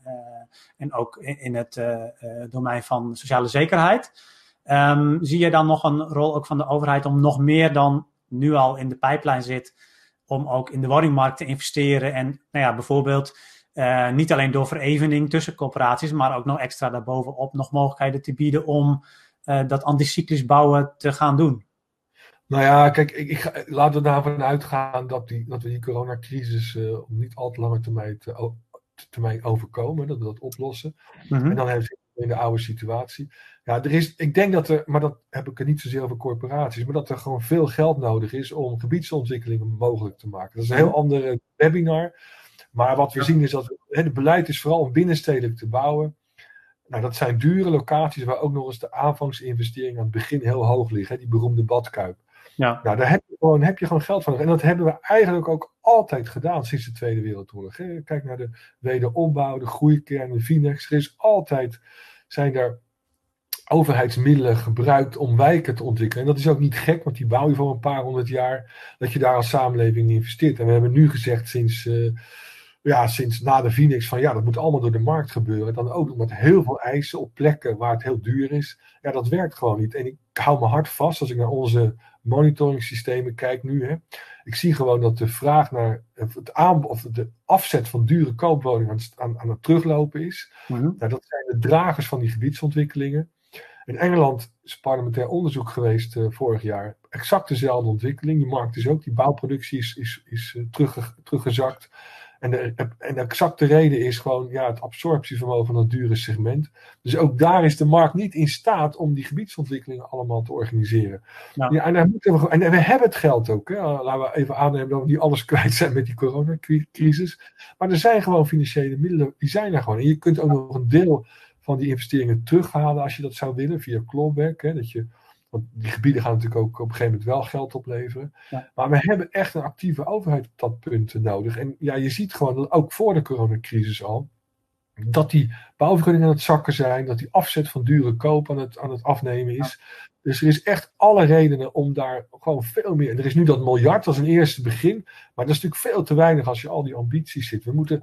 en ook in, het domein van sociale zekerheid. Um, zie je dan nog een rol ook van de overheid om nog meer dan nu al in de pijplijn zit, om ook in de woningmarkt te investeren en nou ja, bijvoorbeeld uh, niet alleen door verevening tussen corporaties, maar ook nog extra daarbovenop nog mogelijkheden te bieden om uh, dat anticyclisch bouwen te gaan doen?
Nou ja, kijk, ik, ik, laten we daarvan uitgaan dat, die, dat we die coronacrisis uh, op niet al te lange termijn, te, termijn overkomen, dat we dat oplossen.
Mm -hmm.
En dan hebben we in de oude situatie. Ja, er is, ik denk dat er, maar dat heb ik er niet zozeer over corporaties, maar dat er gewoon veel geld nodig is om gebiedsontwikkelingen mogelijk te maken. Dat is een heel andere webinar. Maar wat we zien is dat het beleid is vooral om binnenstedelijk te bouwen. Nou, dat zijn dure locaties waar ook nog eens de aanvangsinvesteringen aan het begin heel hoog liggen. Die beroemde badkuip.
Ja.
Nou, daar heb je, gewoon, heb je gewoon geld van. En dat hebben we eigenlijk ook altijd gedaan sinds de Tweede Wereldoorlog. Kijk naar de wederopbouw, de groeikern, de Vinex. Er is altijd, zijn er overheidsmiddelen gebruikt om wijken te ontwikkelen. En dat is ook niet gek, want die bouw je voor een paar honderd jaar, dat je daar als samenleving in investeert. En we hebben nu gezegd sinds, uh, ja, sinds na de Phoenix van ja, dat moet allemaal door de markt gebeuren. Dan ook met heel veel eisen op plekken waar het heel duur is. Ja, dat werkt gewoon niet. En ik hou me hard vast als ik naar onze monitoring systemen kijk nu. Hè. Ik zie gewoon dat de vraag naar het aanbod of de afzet van dure koopwoningen aan, aan, het teruglopen is.
Mm -hmm.
nou, dat zijn de dragers van die gebieidsontwikkelingen. In Engeland is parlementair onderzoek geweest uh, vorig jaar. Exact dezelfde ontwikkeling. Die markt is ook, die bouwproductie is, is, is uh, terugge, teruggezakt. En de, en de exacte reden is gewoon ja, het absorptievermogen van dat dure segment. Dus ook daar is de markt niet in staat om die gebiedsontwikkelingen allemaal te organiseren.
Ja.
Ja, en, daar moeten we, en we hebben het geld ook. Hè. Laten we even aannemen dat we niet alles kwijt zijn met die coronacrisis. Maar er zijn gewoon financiële middelen, die zijn er gewoon. En je kunt ook nog een deel van die investeringen terughalen als je dat zou willen via clawback. Hè, dat je, Want die gebieden gaan natuurlijk ook op een gegeven moment wel geld opleveren.
Ja.
Maar we hebben echt een actieve overheid op dat punt nodig. En ja, je ziet gewoon, ook voor de coronacrisis al, dat die bouwvergunningen aan het zakken zijn, dat die afzet van dure koop aan het, aan het afnemen is. Dus er is echt alle redenen om daar gewoon veel meer. En er is nu dat miljard, is een eerste begin. Maar dat is natuurlijk veel te weinig als je al die ambities zit. We moeten.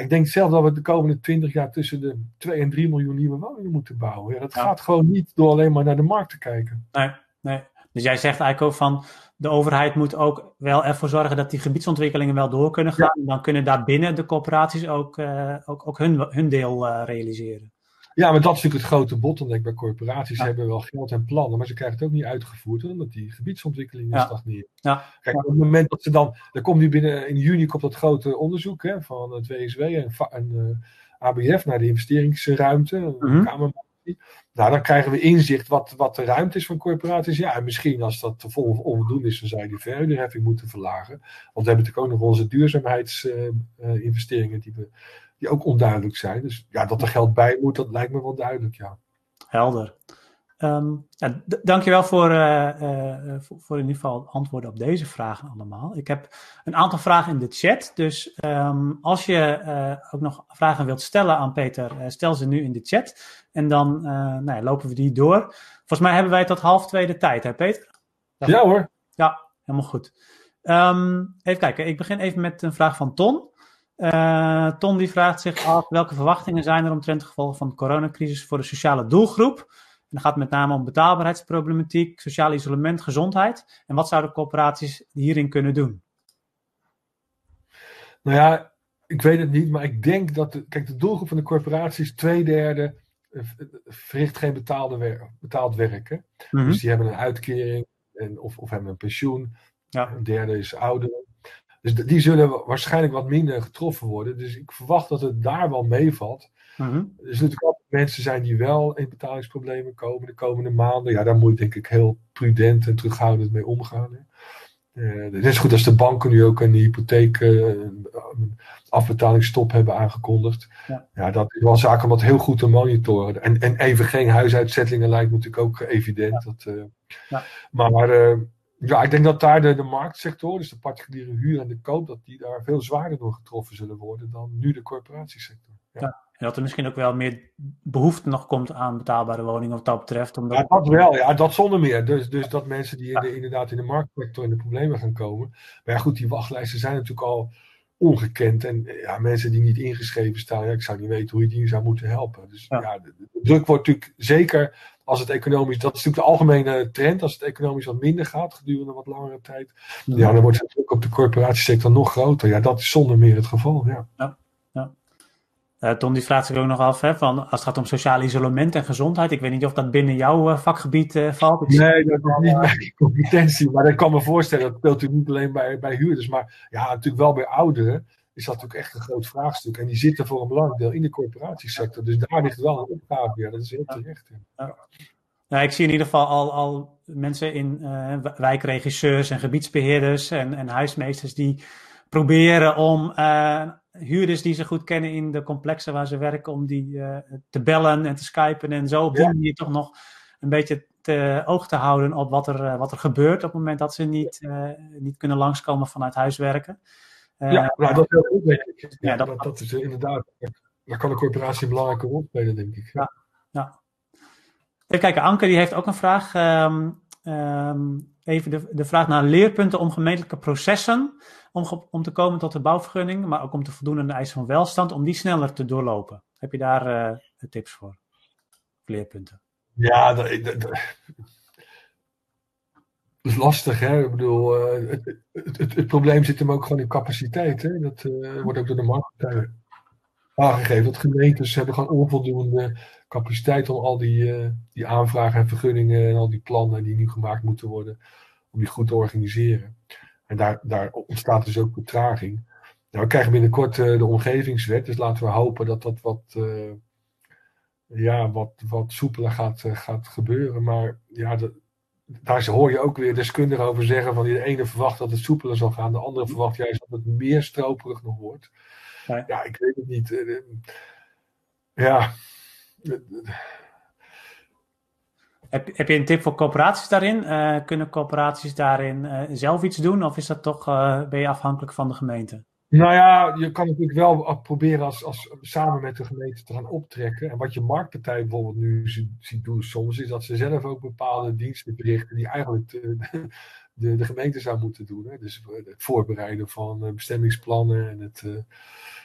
Ik denk zelf dat we de komende 20 jaar tussen de 2 en 3 miljoen nieuwe woningen moeten bouwen. Ja, dat
Ja.
gaat gewoon niet door alleen maar naar de markt te kijken.
Nee, nee. Dus jij zegt eigenlijk ook van de overheid moet ook wel ervoor zorgen dat die gebiedsontwikkelingen wel door kunnen gaan. En dan kunnen daarbinnen de corporaties ook, eh, ook, ook hun, hun deel eh, realiseren.
Ja, maar dat is natuurlijk het grote bottleneck bij corporaties. Ze
Ja.
hebben wel geld en plannen, maar ze krijgen het ook niet uitgevoerd, omdat die gebiedsontwikkelingen
Ja.
stagneren.
Ja.
Kijk, op het moment dat ze dan, dan komt nu binnen in juni komt dat grote onderzoek hè, van het WSW en, en eh, ABF naar de investeringsruimte, mm Nou, dan krijgen we inzicht wat, wat de ruimte is van corporaties. Ja, en misschien als dat vol onvoldoende is, dan zou je die verhuurderheffing moeten verlagen. Want we hebben natuurlijk ook nog onze duurzaamheidsinvesteringen die, we, die ook onduidelijk zijn. Dus ja, dat er geld bij moet, dat lijkt me wel duidelijk, ja.
Helder. Ehm ja, dankjewel voor, eh, eh, voor, voor in ieder geval antwoorden op deze vragen allemaal. Ik heb een aantal vragen in de chat. Dus ehm, als je eh, ook nog vragen wilt stellen aan Peter, eh, stel ze nu in de chat. En dan eh, nou ja, lopen we die door. Volgens mij hebben wij tot half twee de tijd, hè Peter? Ja.
Ja hoor.
Ja, helemaal goed. Ehm, even kijken, ik begin even met een vraag van Ton. Eh, Ton die vraagt zich af welke verwachtingen zijn er omtrent de gevolgen van de coronacrisis voor de sociale doelgroep. En dan gaat het met name om betaalbaarheidsproblematiek, sociaal isolement, gezondheid. En wat zouden corporaties hierin kunnen doen?
Nou ja, ik weet het niet, maar ik denk dat. De, kijk, de doelgroep van de corporaties, twee derde, eh, verricht geen betaalde wer betaald werk. Hè?
Mhm.
Dus die hebben een uitkering en, of, of hebben een pensioen.
Ja.
Een derde is ouderen. Dus die zullen wa- waarschijnlijk wat minder getroffen worden. Dus ik verwacht dat het daar wel meevalt.
Mhm.
Er zullen natuurlijk altijd mensen zijn die wel in betalingsproblemen komen de komende maanden. Ja, daar moet je denk ik heel prudent en terughoudend mee omgaan. Hè. Eh, het is goed als de banken nu ook een hypotheek, een afbetalingsstop hebben aangekondigd.
Ja.
Ja, dat is wel zaak om dat heel goed te monitoren. En, en even geen huisuitzettingen lijkt natuurlijk ook evident. Dat, eh,
Ja.
Maar ja, ik denk dat daar de, de marktsector, dus de particuliere huur en de koop, dat die daar veel zwaarder door getroffen zullen worden dan nu de corporatiesector. Ja.
En dat er misschien ook wel meer behoefte nog komt aan betaalbare woningen wat dat betreft. Omdat...
Ja, dat wel. Ja, dat zonder meer. Dus, dus dat mensen die in de, inderdaad in de marktsector in de problemen gaan komen. Maar ja, goed, die wachtlijsten zijn natuurlijk al ongekend. En ja, mensen die niet ingeschreven staan, ja, ik zou niet weten hoe je die zou moeten helpen. Dus
Ja.
ja, de, de druk wordt natuurlijk zeker als het economisch, dat is natuurlijk de algemene trend, als het economisch wat minder gaat gedurende wat langere tijd. Ja, dan wordt de druk op de corporatiesector nog groter. Ja, dat is zonder meer het geval. Ja.
Eh, Tom die vraagt zich ook nog af, hè, van, als het gaat om sociaal isolement en gezondheid. Ik weet niet of dat binnen jouw eh, vakgebied eh, valt. Ik
Nee, dat is niet mijn competentie. Maar ik kan me voorstellen, dat speelt natuurlijk niet alleen bij, bij huurders. Maar ja, natuurlijk wel bij ouderen is dat natuurlijk echt een groot vraagstuk. En die zitten voor een belangrijk deel in de corporatiesector. Dus daar ligt wel een opgave. Ja, dat is heel terecht. Ja.
Nou, ik zie in ieder geval al, al mensen in eh, wijkregisseurs en gebiedsbeheerders en, en huismeesters die proberen om eh, huurders die ze goed kennen in de complexen waar ze werken, om die eh, te bellen en te skypen en zo op die
Ja.
manier toch nog een beetje te oog te houden op wat er, wat er gebeurt op het moment dat ze niet, niet kunnen langskomen vanuit huiswerken. Eh,
ja, nou, dat is heel goed, denk ik. Ja,
Ja, dat-
is inderdaad. Daar kan de corporatie een belangrijke rol spelen, denk ik. Ja.
Even kijken, Anke die heeft ook een vraag. Ehm, ehm, even de, de vraag naar leerpunten om gemeentelijke processen. Om, om te komen tot de bouwvergunning, maar ook om te voldoen aan de eisen van welstand. Om die sneller te doorlopen. Heb je daar eh, tips voor? Leerpunten.
Ja, dat is lastig, hè? Ik bedoel, eh, het, het, het, probleem zit hem ook gewoon in capaciteit, hè? Dat eh, wordt ook door de marktpartijen aangegeven. Dat gemeentes hebben gewoon onvoldoende capaciteit om al die, eh, die aanvragen en vergunningen en al die plannen die nu gemaakt moeten worden, om die goed te organiseren. En daar, daar ontstaat dus ook vertraging. Nou, we krijgen binnenkort eh, de omgevingswet, dus laten we hopen dat dat wat, eh, ja, wat, wat soepeler gaat, eh, gaat gebeuren. Maar ja, dat, daar hoor je ook weer deskundigen over zeggen van die de ene verwacht dat het soepeler zal gaan, de andere verwacht juist dat het meer stroperig nog wordt.
Ja.
Ja, ik weet het niet. Eh, Ja.
Even Heb, heb je een tip voor coöperaties daarin? kunnen coöperaties daarin zelf iets doen? Of is dat toch, ben je afhankelijk van de gemeente?
Nou ja, je kan natuurlijk wel proberen als, als, samen met de gemeente te gaan optrekken. En wat je marktpartij bijvoorbeeld nu ziet doen soms, is dat ze zelf ook bepaalde diensten berichten die eigenlijk de, de, de gemeente zou moeten doen. Hè. Dus het voorbereiden van eh, bestemmingsplannen en het,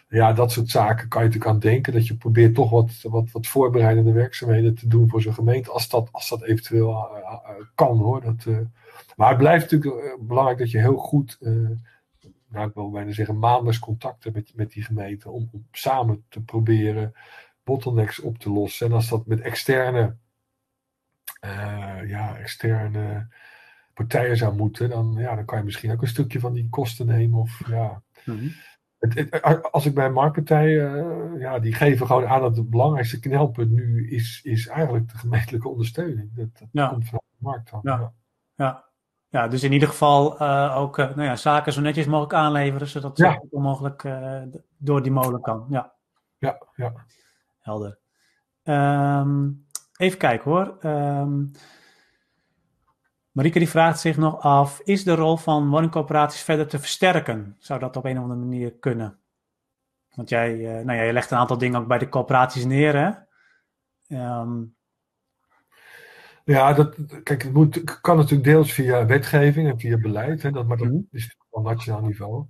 ja, dat soort zaken kan je natuurlijk aan denken. Dat je probeert toch wat, wat, wat voorbereidende werkzaamheden te doen voor zo'n gemeente, als dat, als dat eventueel kan hoor. Dat, maar het blijft natuurlijk belangrijk dat je heel goed nou, ik wil bijna zeggen, maandelijks contacten met, met die gemeente om, om, samen te proberen bottlenecks op te lossen. En als dat met externe, uh, ja, externe partijen zou moeten, dan, ja, dan kan je misschien ook een stukje van die kosten nemen. Of, ja. Mhm. het, als ik bij een marktpartij, uh, ja, die geven gewoon aan dat het belangrijkste knelpunt nu is, is eigenlijk de gemeentelijke ondersteuning. Dat, dat ja. komt van de markt dan.
ja. ja. Ja, dus in ieder geval uh, ook uh, nou ja, zaken zo netjes mogelijk aanleveren, zodat het ja. onmogelijk uh, door die molen kan. Ja,
ja. ja.
Helder. Um, even kijken hoor. Um, Marieke die vraagt zich nog af, is de rol van woningcoöperaties verder te versterken? Zou dat op een of andere manier kunnen? Want jij, nou ja, je legt een aantal dingen ook bij de coöperaties neer, hè? Um,
ja, dat, kijk, het moet, kan natuurlijk deels via wetgeving en via beleid, hè, dat, maar dat mhm. is op nationaal niveau.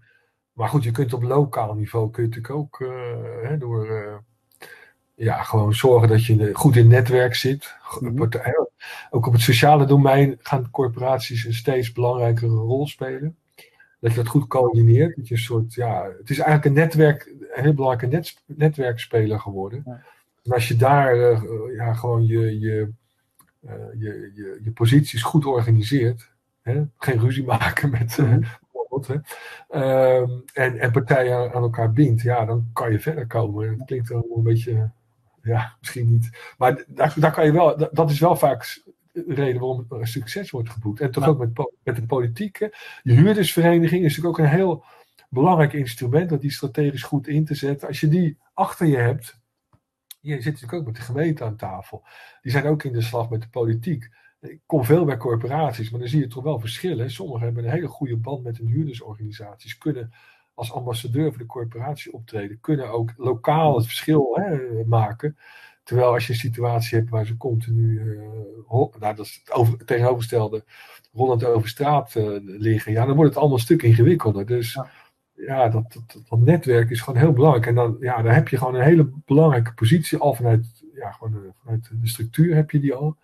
Maar goed, je kunt op lokaal niveau kun je natuurlijk ook uh, hè, door uh, ja, gewoon zorgen dat je goed in netwerk zit. Mm Ook op het sociale domein gaan corporaties een steeds belangrijkere rol spelen. Dat je dat goed coördineert. Dat je een soort, ja, het is eigenlijk een netwerk, een heel belangrijke net, netwerkspeler geworden. Ja. En als je daar uh, ja, gewoon je, je je, je, je posities goed organiseert. Hè? Geen ruzie maken met uh, bijvoorbeeld. Hè? Uh, en, en partijen aan elkaar bindt. Ja, dan kan je verder komen. Dat klinkt wel een beetje. Ja, misschien niet. Maar daar, daar kan je wel. Dat is wel vaak de reden waarom er succes wordt geboekt. En toch ook met, met de politiek. Je huurdersvereniging is natuurlijk ook een heel belangrijk instrument. Dat die strategisch goed in te zetten. Als je die achter je hebt je zit natuurlijk ook met de gemeente aan tafel. Die zijn ook in de slag met de politiek. Ik kom veel bij corporaties, maar dan zie je toch wel verschillen. Sommigen hebben een hele goede band met hun huurdersorganisaties, kunnen als ambassadeur voor de corporatie optreden, kunnen ook lokaal het verschil hè, maken. Terwijl als je een situatie hebt waar ze continu, uh, nou, dat is het, over, tegenovergestelde, rollend over straat uh, liggen, ja, dan wordt het allemaal een stuk ingewikkelder. Dus dat, dat, dat, netwerk is gewoon heel belangrijk. En dan, ja, dan heb je gewoon een hele belangrijke positie al vanuit, ja, gewoon de, vanuit de structuur heb je die al.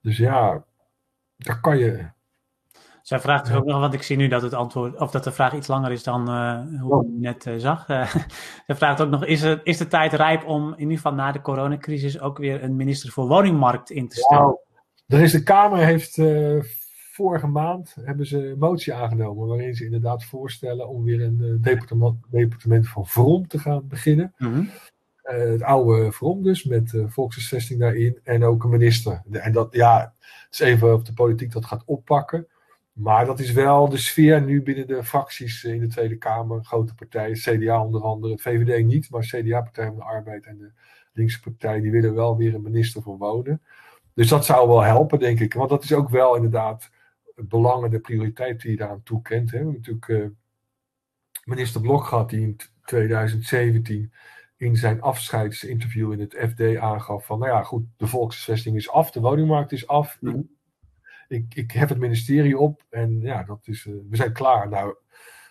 Dus ja, daar kan je.
Zij vraagt ook nog, want ik zie nu dat het antwoord, of dat de vraag iets langer is dan uh, hoe je net uh, zag. Uh, zij vraagt ook nog, is, er, is de tijd rijp om in ieder geval na de coronacrisis ook weer een minister voor woningmarkt in te stellen? Nou,
er is de Kamer heeft vorige maand hebben ze een motie aangenomen waarin ze inderdaad voorstellen om weer een uh, departement, departement van Vrom te gaan beginnen. Mhm. Eh, het oude Vrom dus, met uh, volkshuisvesting daarin en ook een minister. En dat, ja, het is even of de politiek dat gaat oppakken. Maar dat is wel de sfeer nu binnen de fracties in de Tweede Kamer. Grote partijen, CDA onder andere, VVD niet, maar CDA, Partij van de Arbeid en de linkse partij, die willen wel weer een minister voor wonen. Dus dat zou wel helpen, denk ik. Want dat is ook wel inderdaad het belang en de prioriteit die je daaraan toekent. We hebben natuurlijk uh, minister Blok gehad die in 2017 in zijn afscheidsinterview in het FD aangaf van, nou ja, goed, de volksvesting is af, de woningmarkt is af. Mhm. Ik, ik heb het ministerie op en ja, dat is, uh, we zijn klaar. Nou,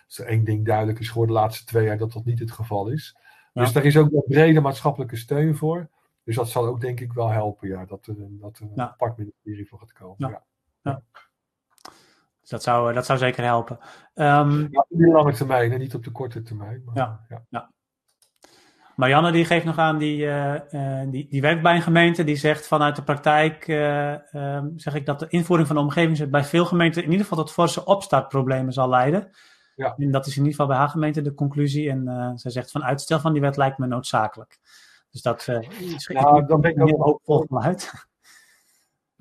als er één ding duidelijk is geworden de laatste twee jaar dat dat niet het geval is. Dus daar is ook een brede maatschappelijke steun voor. Dus dat zal ook denk ik wel helpen, ja, dat er, dat er een apart ministerie voor gaat komen. Ja.
Dus dat zou, dat zou zeker helpen. Um,
ja, op de lange termijn en niet op de korte termijn. Maar, ja, ja. ja.
Marianne die geeft nog aan, die, uh, die, die werkt bij een gemeente, die zegt vanuit de praktijk, uh, uh, zeg ik dat de invoering van de omgevingswet bij veel gemeenten in ieder geval tot forse opstartproblemen zal leiden. Ja. En dat is in ieder geval bij haar gemeente de conclusie. En zij zegt van uitstel van die wet lijkt me noodzakelijk. Dus dat is nou, dan ben ik ook hoopvol vanuit.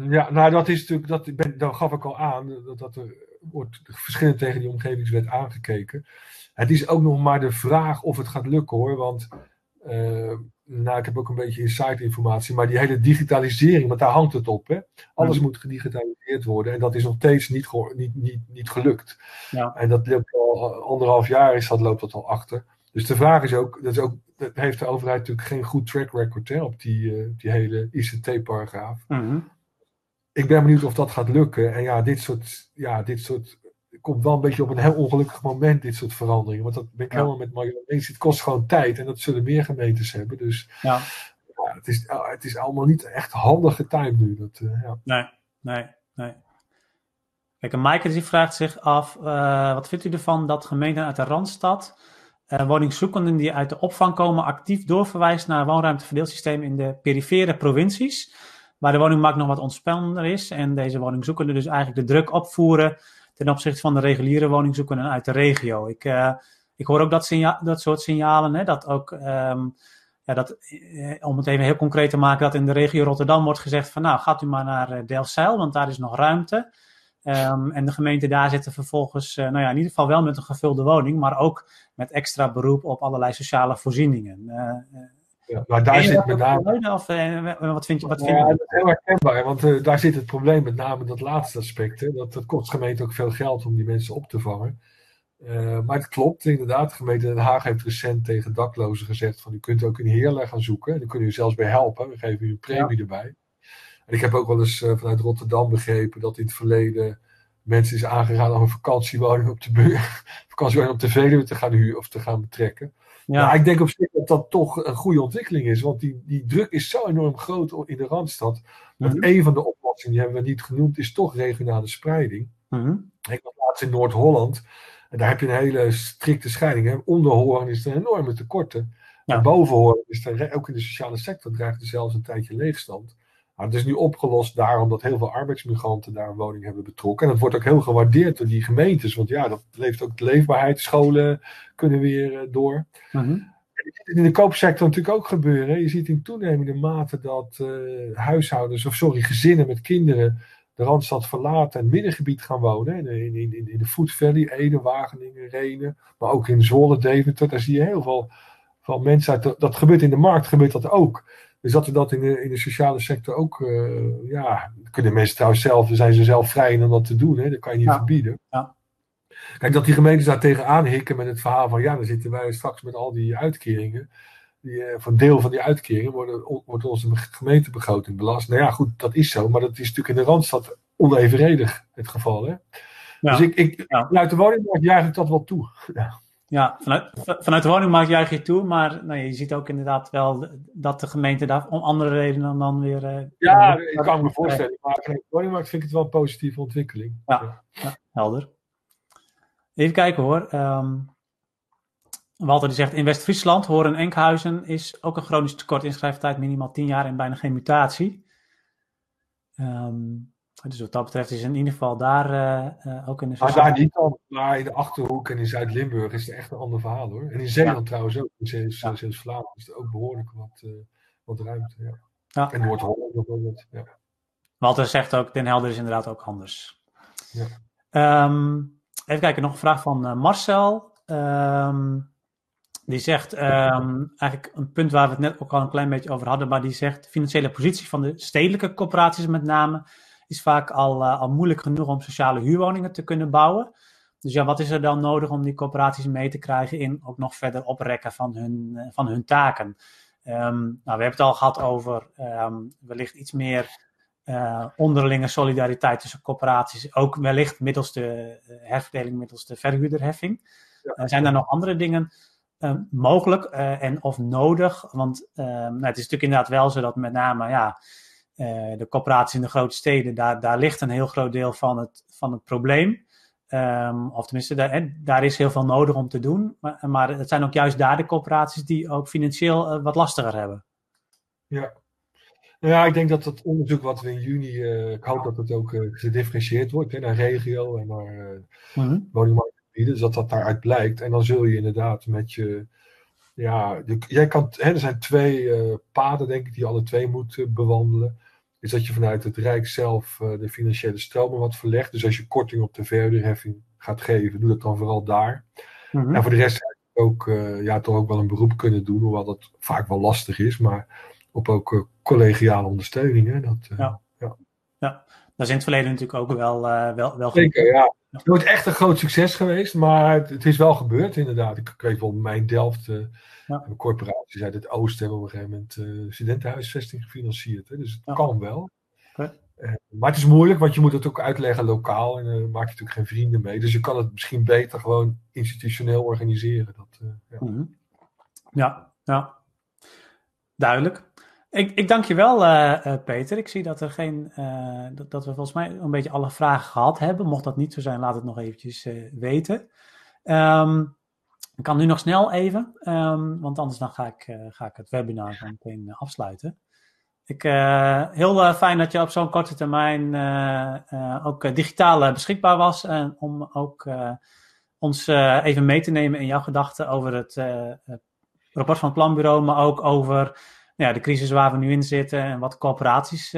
Ja, nou dat is natuurlijk, dat, ben, dan gaf ik al aan, dat, dat er wordt verschillend tegen die omgevingswet aangekeken. Het is ook nog maar de vraag of het gaat lukken hoor, want uh, nou, ik heb ook een beetje inside informatie, maar die hele digitalisering, want daar hangt het op. Hè? Alles moet gedigitaliseerd worden en dat is nog steeds niet, niet, niet, niet gelukt. Ja. En dat loopt al anderhalf jaar is dat, loopt dat al achter. Dus de vraag is ook, dat, is ook, dat heeft de overheid natuurlijk geen goed track record hè, op die, uh, die hele ICT-paragraaf. Mhm. Ik ben benieuwd of dat gaat lukken. En ja, dit soort, ja, dit soort komt wel een beetje op een heel ongelukkig moment, dit soort veranderingen. Want dat ben ik helemaal met Marjolein eens. Het kost gewoon tijd en dat zullen meer gemeentes hebben. Dus ja. ja het, is, het is allemaal niet echt handige tijd nu. Dat, uh, ja.
Nee, nee, nee. Kijk, en Maaike die vraagt zich af, uh, wat vindt u ervan dat gemeenten uit de Randstad uh, woningzoekenden die uit de opvang komen actief doorverwijst naar woonruimteverdeelsysteem in de perifere provincies, waar de woningmarkt nog wat ontspannender is en deze woningzoekenden dus eigenlijk de druk opvoeren ten opzichte van de reguliere woningzoekenden uit de regio. Ik, uh, ik hoor ook dat, signa dat soort signalen, hè, dat ook, um, ja, dat, eh, om het even heel concreet te maken, dat in de regio Rotterdam wordt gezegd van nou, gaat u maar naar uh, Delfzijl, want daar is nog ruimte. Um, en de gemeente daar zitten vervolgens, nou ja, in ieder geval wel met een gevulde woning, maar ook met extra beroep op allerlei sociale voorzieningen.
Ja, maar daar zit met name.
Of, wat vind je? Wat
vind ja, dat is heel herkenbaar, want uh, daar zit het probleem met name dat laatste aspect. Hè, dat het kost gemeente ook veel geld om die mensen op te vangen. Uh, maar het klopt inderdaad. De gemeente Den Haag heeft recent tegen daklozen gezegd: van u kunt ook een heerlijk gaan zoeken. En dan kunnen u zelfs bij helpen. We geven u een premie erbij. En ik heb ook wel eens vanuit Rotterdam begrepen dat in het verleden mensen is aangeraden om een vakantiewoning op de, vakantiewoning op de Veluwe te gaan huren of te gaan betrekken. Ja. Nou, ik denk op zich dat dat toch een goede ontwikkeling is. Want die, die druk is zo enorm groot in de Randstad. Dat mm een van de oplossingen, die hebben we niet genoemd, is toch regionale spreiding. Mm Ik was laatst in Noord-Holland. En daar heb je een hele strikte scheiding. Hè. Onder Hoorn is er een enorme tekorten. Ja. En boven Hoorn is er, ook in de sociale sector, dreigt er zelfs een tijdje leegstand. Nou, het is nu opgelost daarom dat heel veel arbeidsmigranten daar een woning hebben betrokken. En dat wordt ook heel gewaardeerd door die gemeentes. Want ja, dat leeft ook de leefbaarheid. Scholen kunnen weer uh, door. Mm -hmm. In de koopsector natuurlijk ook gebeuren. Je ziet in toenemende mate dat uh, huishoudens, of sorry, gezinnen met kinderen de Randstad verlaten en het middengebied gaan wonen. In, in, in, in de Food Valley, Ede, Wageningen, Renen. Maar ook in Zwolle, Deventer. Daar zie je heel veel van mensen uit. dat gebeurt in de markt, gebeurt dat ook. Dus dat we dat in de, in de sociale sector ook, uh, ja, kunnen mensen trouwens zelf, zijn ze zelf vrij om dat te doen, hè? dat kan je niet verbieden. Ja. Kijk, dat die gemeentes daar tegenaan hikken met het verhaal van, ja, dan zitten wij straks met al die uitkeringen, die, uh, van deel van die uitkeringen worden, wordt onze gemeentebegroting belast. Nou ja, goed, dat is zo, maar dat is natuurlijk in de Randstad onevenredig het geval. Hè? Ja. Dus ik, ik, vanuit de woningmarkt juich ik dat wel toe. Ja.
Ja, vanuit, vanuit de woningmarkt juich je toe, maar nou, je ziet ook inderdaad wel dat de gemeente daar om andere redenen dan weer... Uh,
ja, ik kan me voorstellen, maar vanuit de woningmarkt vind ik het wel een positieve ontwikkeling.
Ja, ja. helder. Even kijken hoor. Um, Walter die zegt, in West-Friesland, Horen Enkhuizen, is ook een chronisch tekort inschrijftijd minimaal 10 jaar en bijna geen mutatie. Um, dus wat dat betreft is in ieder geval daar uh, ook in de.
Maar daar niet dan, maar in de achterhoek en in Zuid-Limburg is het echt een ander verhaal hoor. En in Zeeland trouwens ook. In Zeeuws-Vlaanderen is er ook behoorlijk wat, uh, wat ruimte. Ja. ja. En Noord-Holland bijvoorbeeld. Ja.
Walter zegt ook, Den Helder is inderdaad ook anders. Ja. Um, even kijken, nog een vraag van uh, Marcel. Um, die zegt um, eigenlijk een punt waar we het net ook al een klein beetje over hadden, maar die zegt de financiële positie van de stedelijke corporaties met name is vaak al, uh, al moeilijk genoeg om sociale huurwoningen te kunnen bouwen. Dus ja, wat is er dan nodig om die corporaties mee te krijgen in ook nog verder oprekken van hun, uh, van hun taken? Um, nou, we hebben het al gehad over um, wellicht iets meer uh, onderlinge solidariteit tussen corporaties. Ook wellicht middels de herverdeling, middels de verhuurderheffing. Ja. zijn er nog andere dingen mogelijk en of nodig? Want nou, het is natuurlijk inderdaad wel zo dat met name ja, de coöperaties in de grote steden, daar, daar ligt een heel groot deel van het, van het probleem. Um, of tenminste, daar, daar, is heel veel nodig om te doen. Maar, maar, het zijn ook juist daar de coöperaties die ook financieel uh, wat lastiger hebben.
Ja. Nou ja, ik denk dat het onderzoek wat we in juni, uh, ik hoop dat het ook gedifferentieerd wordt hè, naar regio en naar mm woningmarktgebieden, dus dat dat daaruit blijkt. En dan zul je inderdaad met je, ja, je, jij kan, hè, er zijn twee paden denk ik die je alle twee moet bewandelen is dat je vanuit het Rijk zelf uh, de financiële stromen wat verlegt. Dus als je korting op de verhuurderheffing gaat geven, doe dat dan vooral daar. Mm -hmm. En voor de rest ook, ja, toch ook wel een beroep kunnen doen, hoewel dat vaak wel lastig is, maar op ook collegiale ondersteuning. Hè? Dat,
ja. ja. ja, dat is in het verleden natuurlijk ook wel, wel, wel
Zeker, ja. Het is nooit echt een groot succes geweest, maar het, het is wel gebeurd inderdaad. Ik, weet wel, mijn Delft, ja. corporaties uit het oosten hebben op een gegeven moment uh, studentenhuisvesting gefinancierd. Hè? Dus het kan wel. Okay. Uh, maar het is moeilijk, want je moet het ook uitleggen lokaal en dan maak je natuurlijk geen vrienden mee. Dus je kan het misschien beter gewoon institutioneel organiseren. Dat,
ja. Mm -hmm. ja, ja, duidelijk. Ik, ik dank je wel, uh, Peter. Ik zie dat, er geen, uh, dat, dat, we volgens mij een beetje alle vragen gehad hebben. Mocht dat niet zo zijn, laat het nog eventjes weten. Um, ik kan nu nog snel even, um, want anders dan ga ik, ga ik het webinar dan meteen afsluiten. Ik, heel fijn dat je op zo'n korte termijn ook digitaal beschikbaar was. En om ook ons even mee te nemen in jouw gedachten over het rapport van het planbureau, maar ook over ja, de crisis waar we nu in zitten en wat corporaties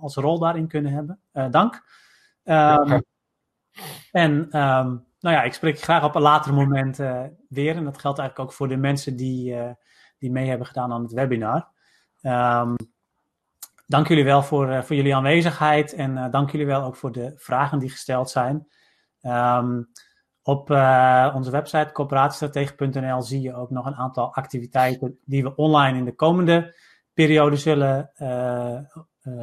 als rol daarin kunnen hebben. Dank. Um, en um, nou ja, ik spreek graag op een later moment weer. En dat geldt eigenlijk ook voor de mensen die, die mee hebben gedaan aan het webinar. Um, dank jullie wel voor, voor jullie aanwezigheid en dank jullie wel ook voor de vragen die gesteld zijn. Um, op onze website coöperatiestrategie.nl zie je ook nog een aantal activiteiten die we online in de komende periode zullen,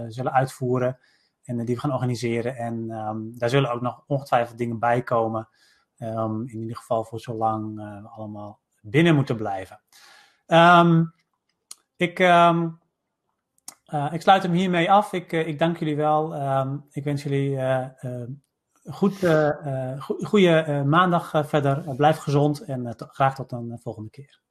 zullen uitvoeren en die we gaan organiseren. En um, daar zullen ook nog ongetwijfeld dingen bij komen. Um, in ieder geval voor zolang we allemaal binnen moeten blijven. Um, ik, ik sluit hem hiermee af. Ik, ik dank jullie wel. ik wens jullie goed, goede maandag verder. blijf gezond en graag tot een volgende keer.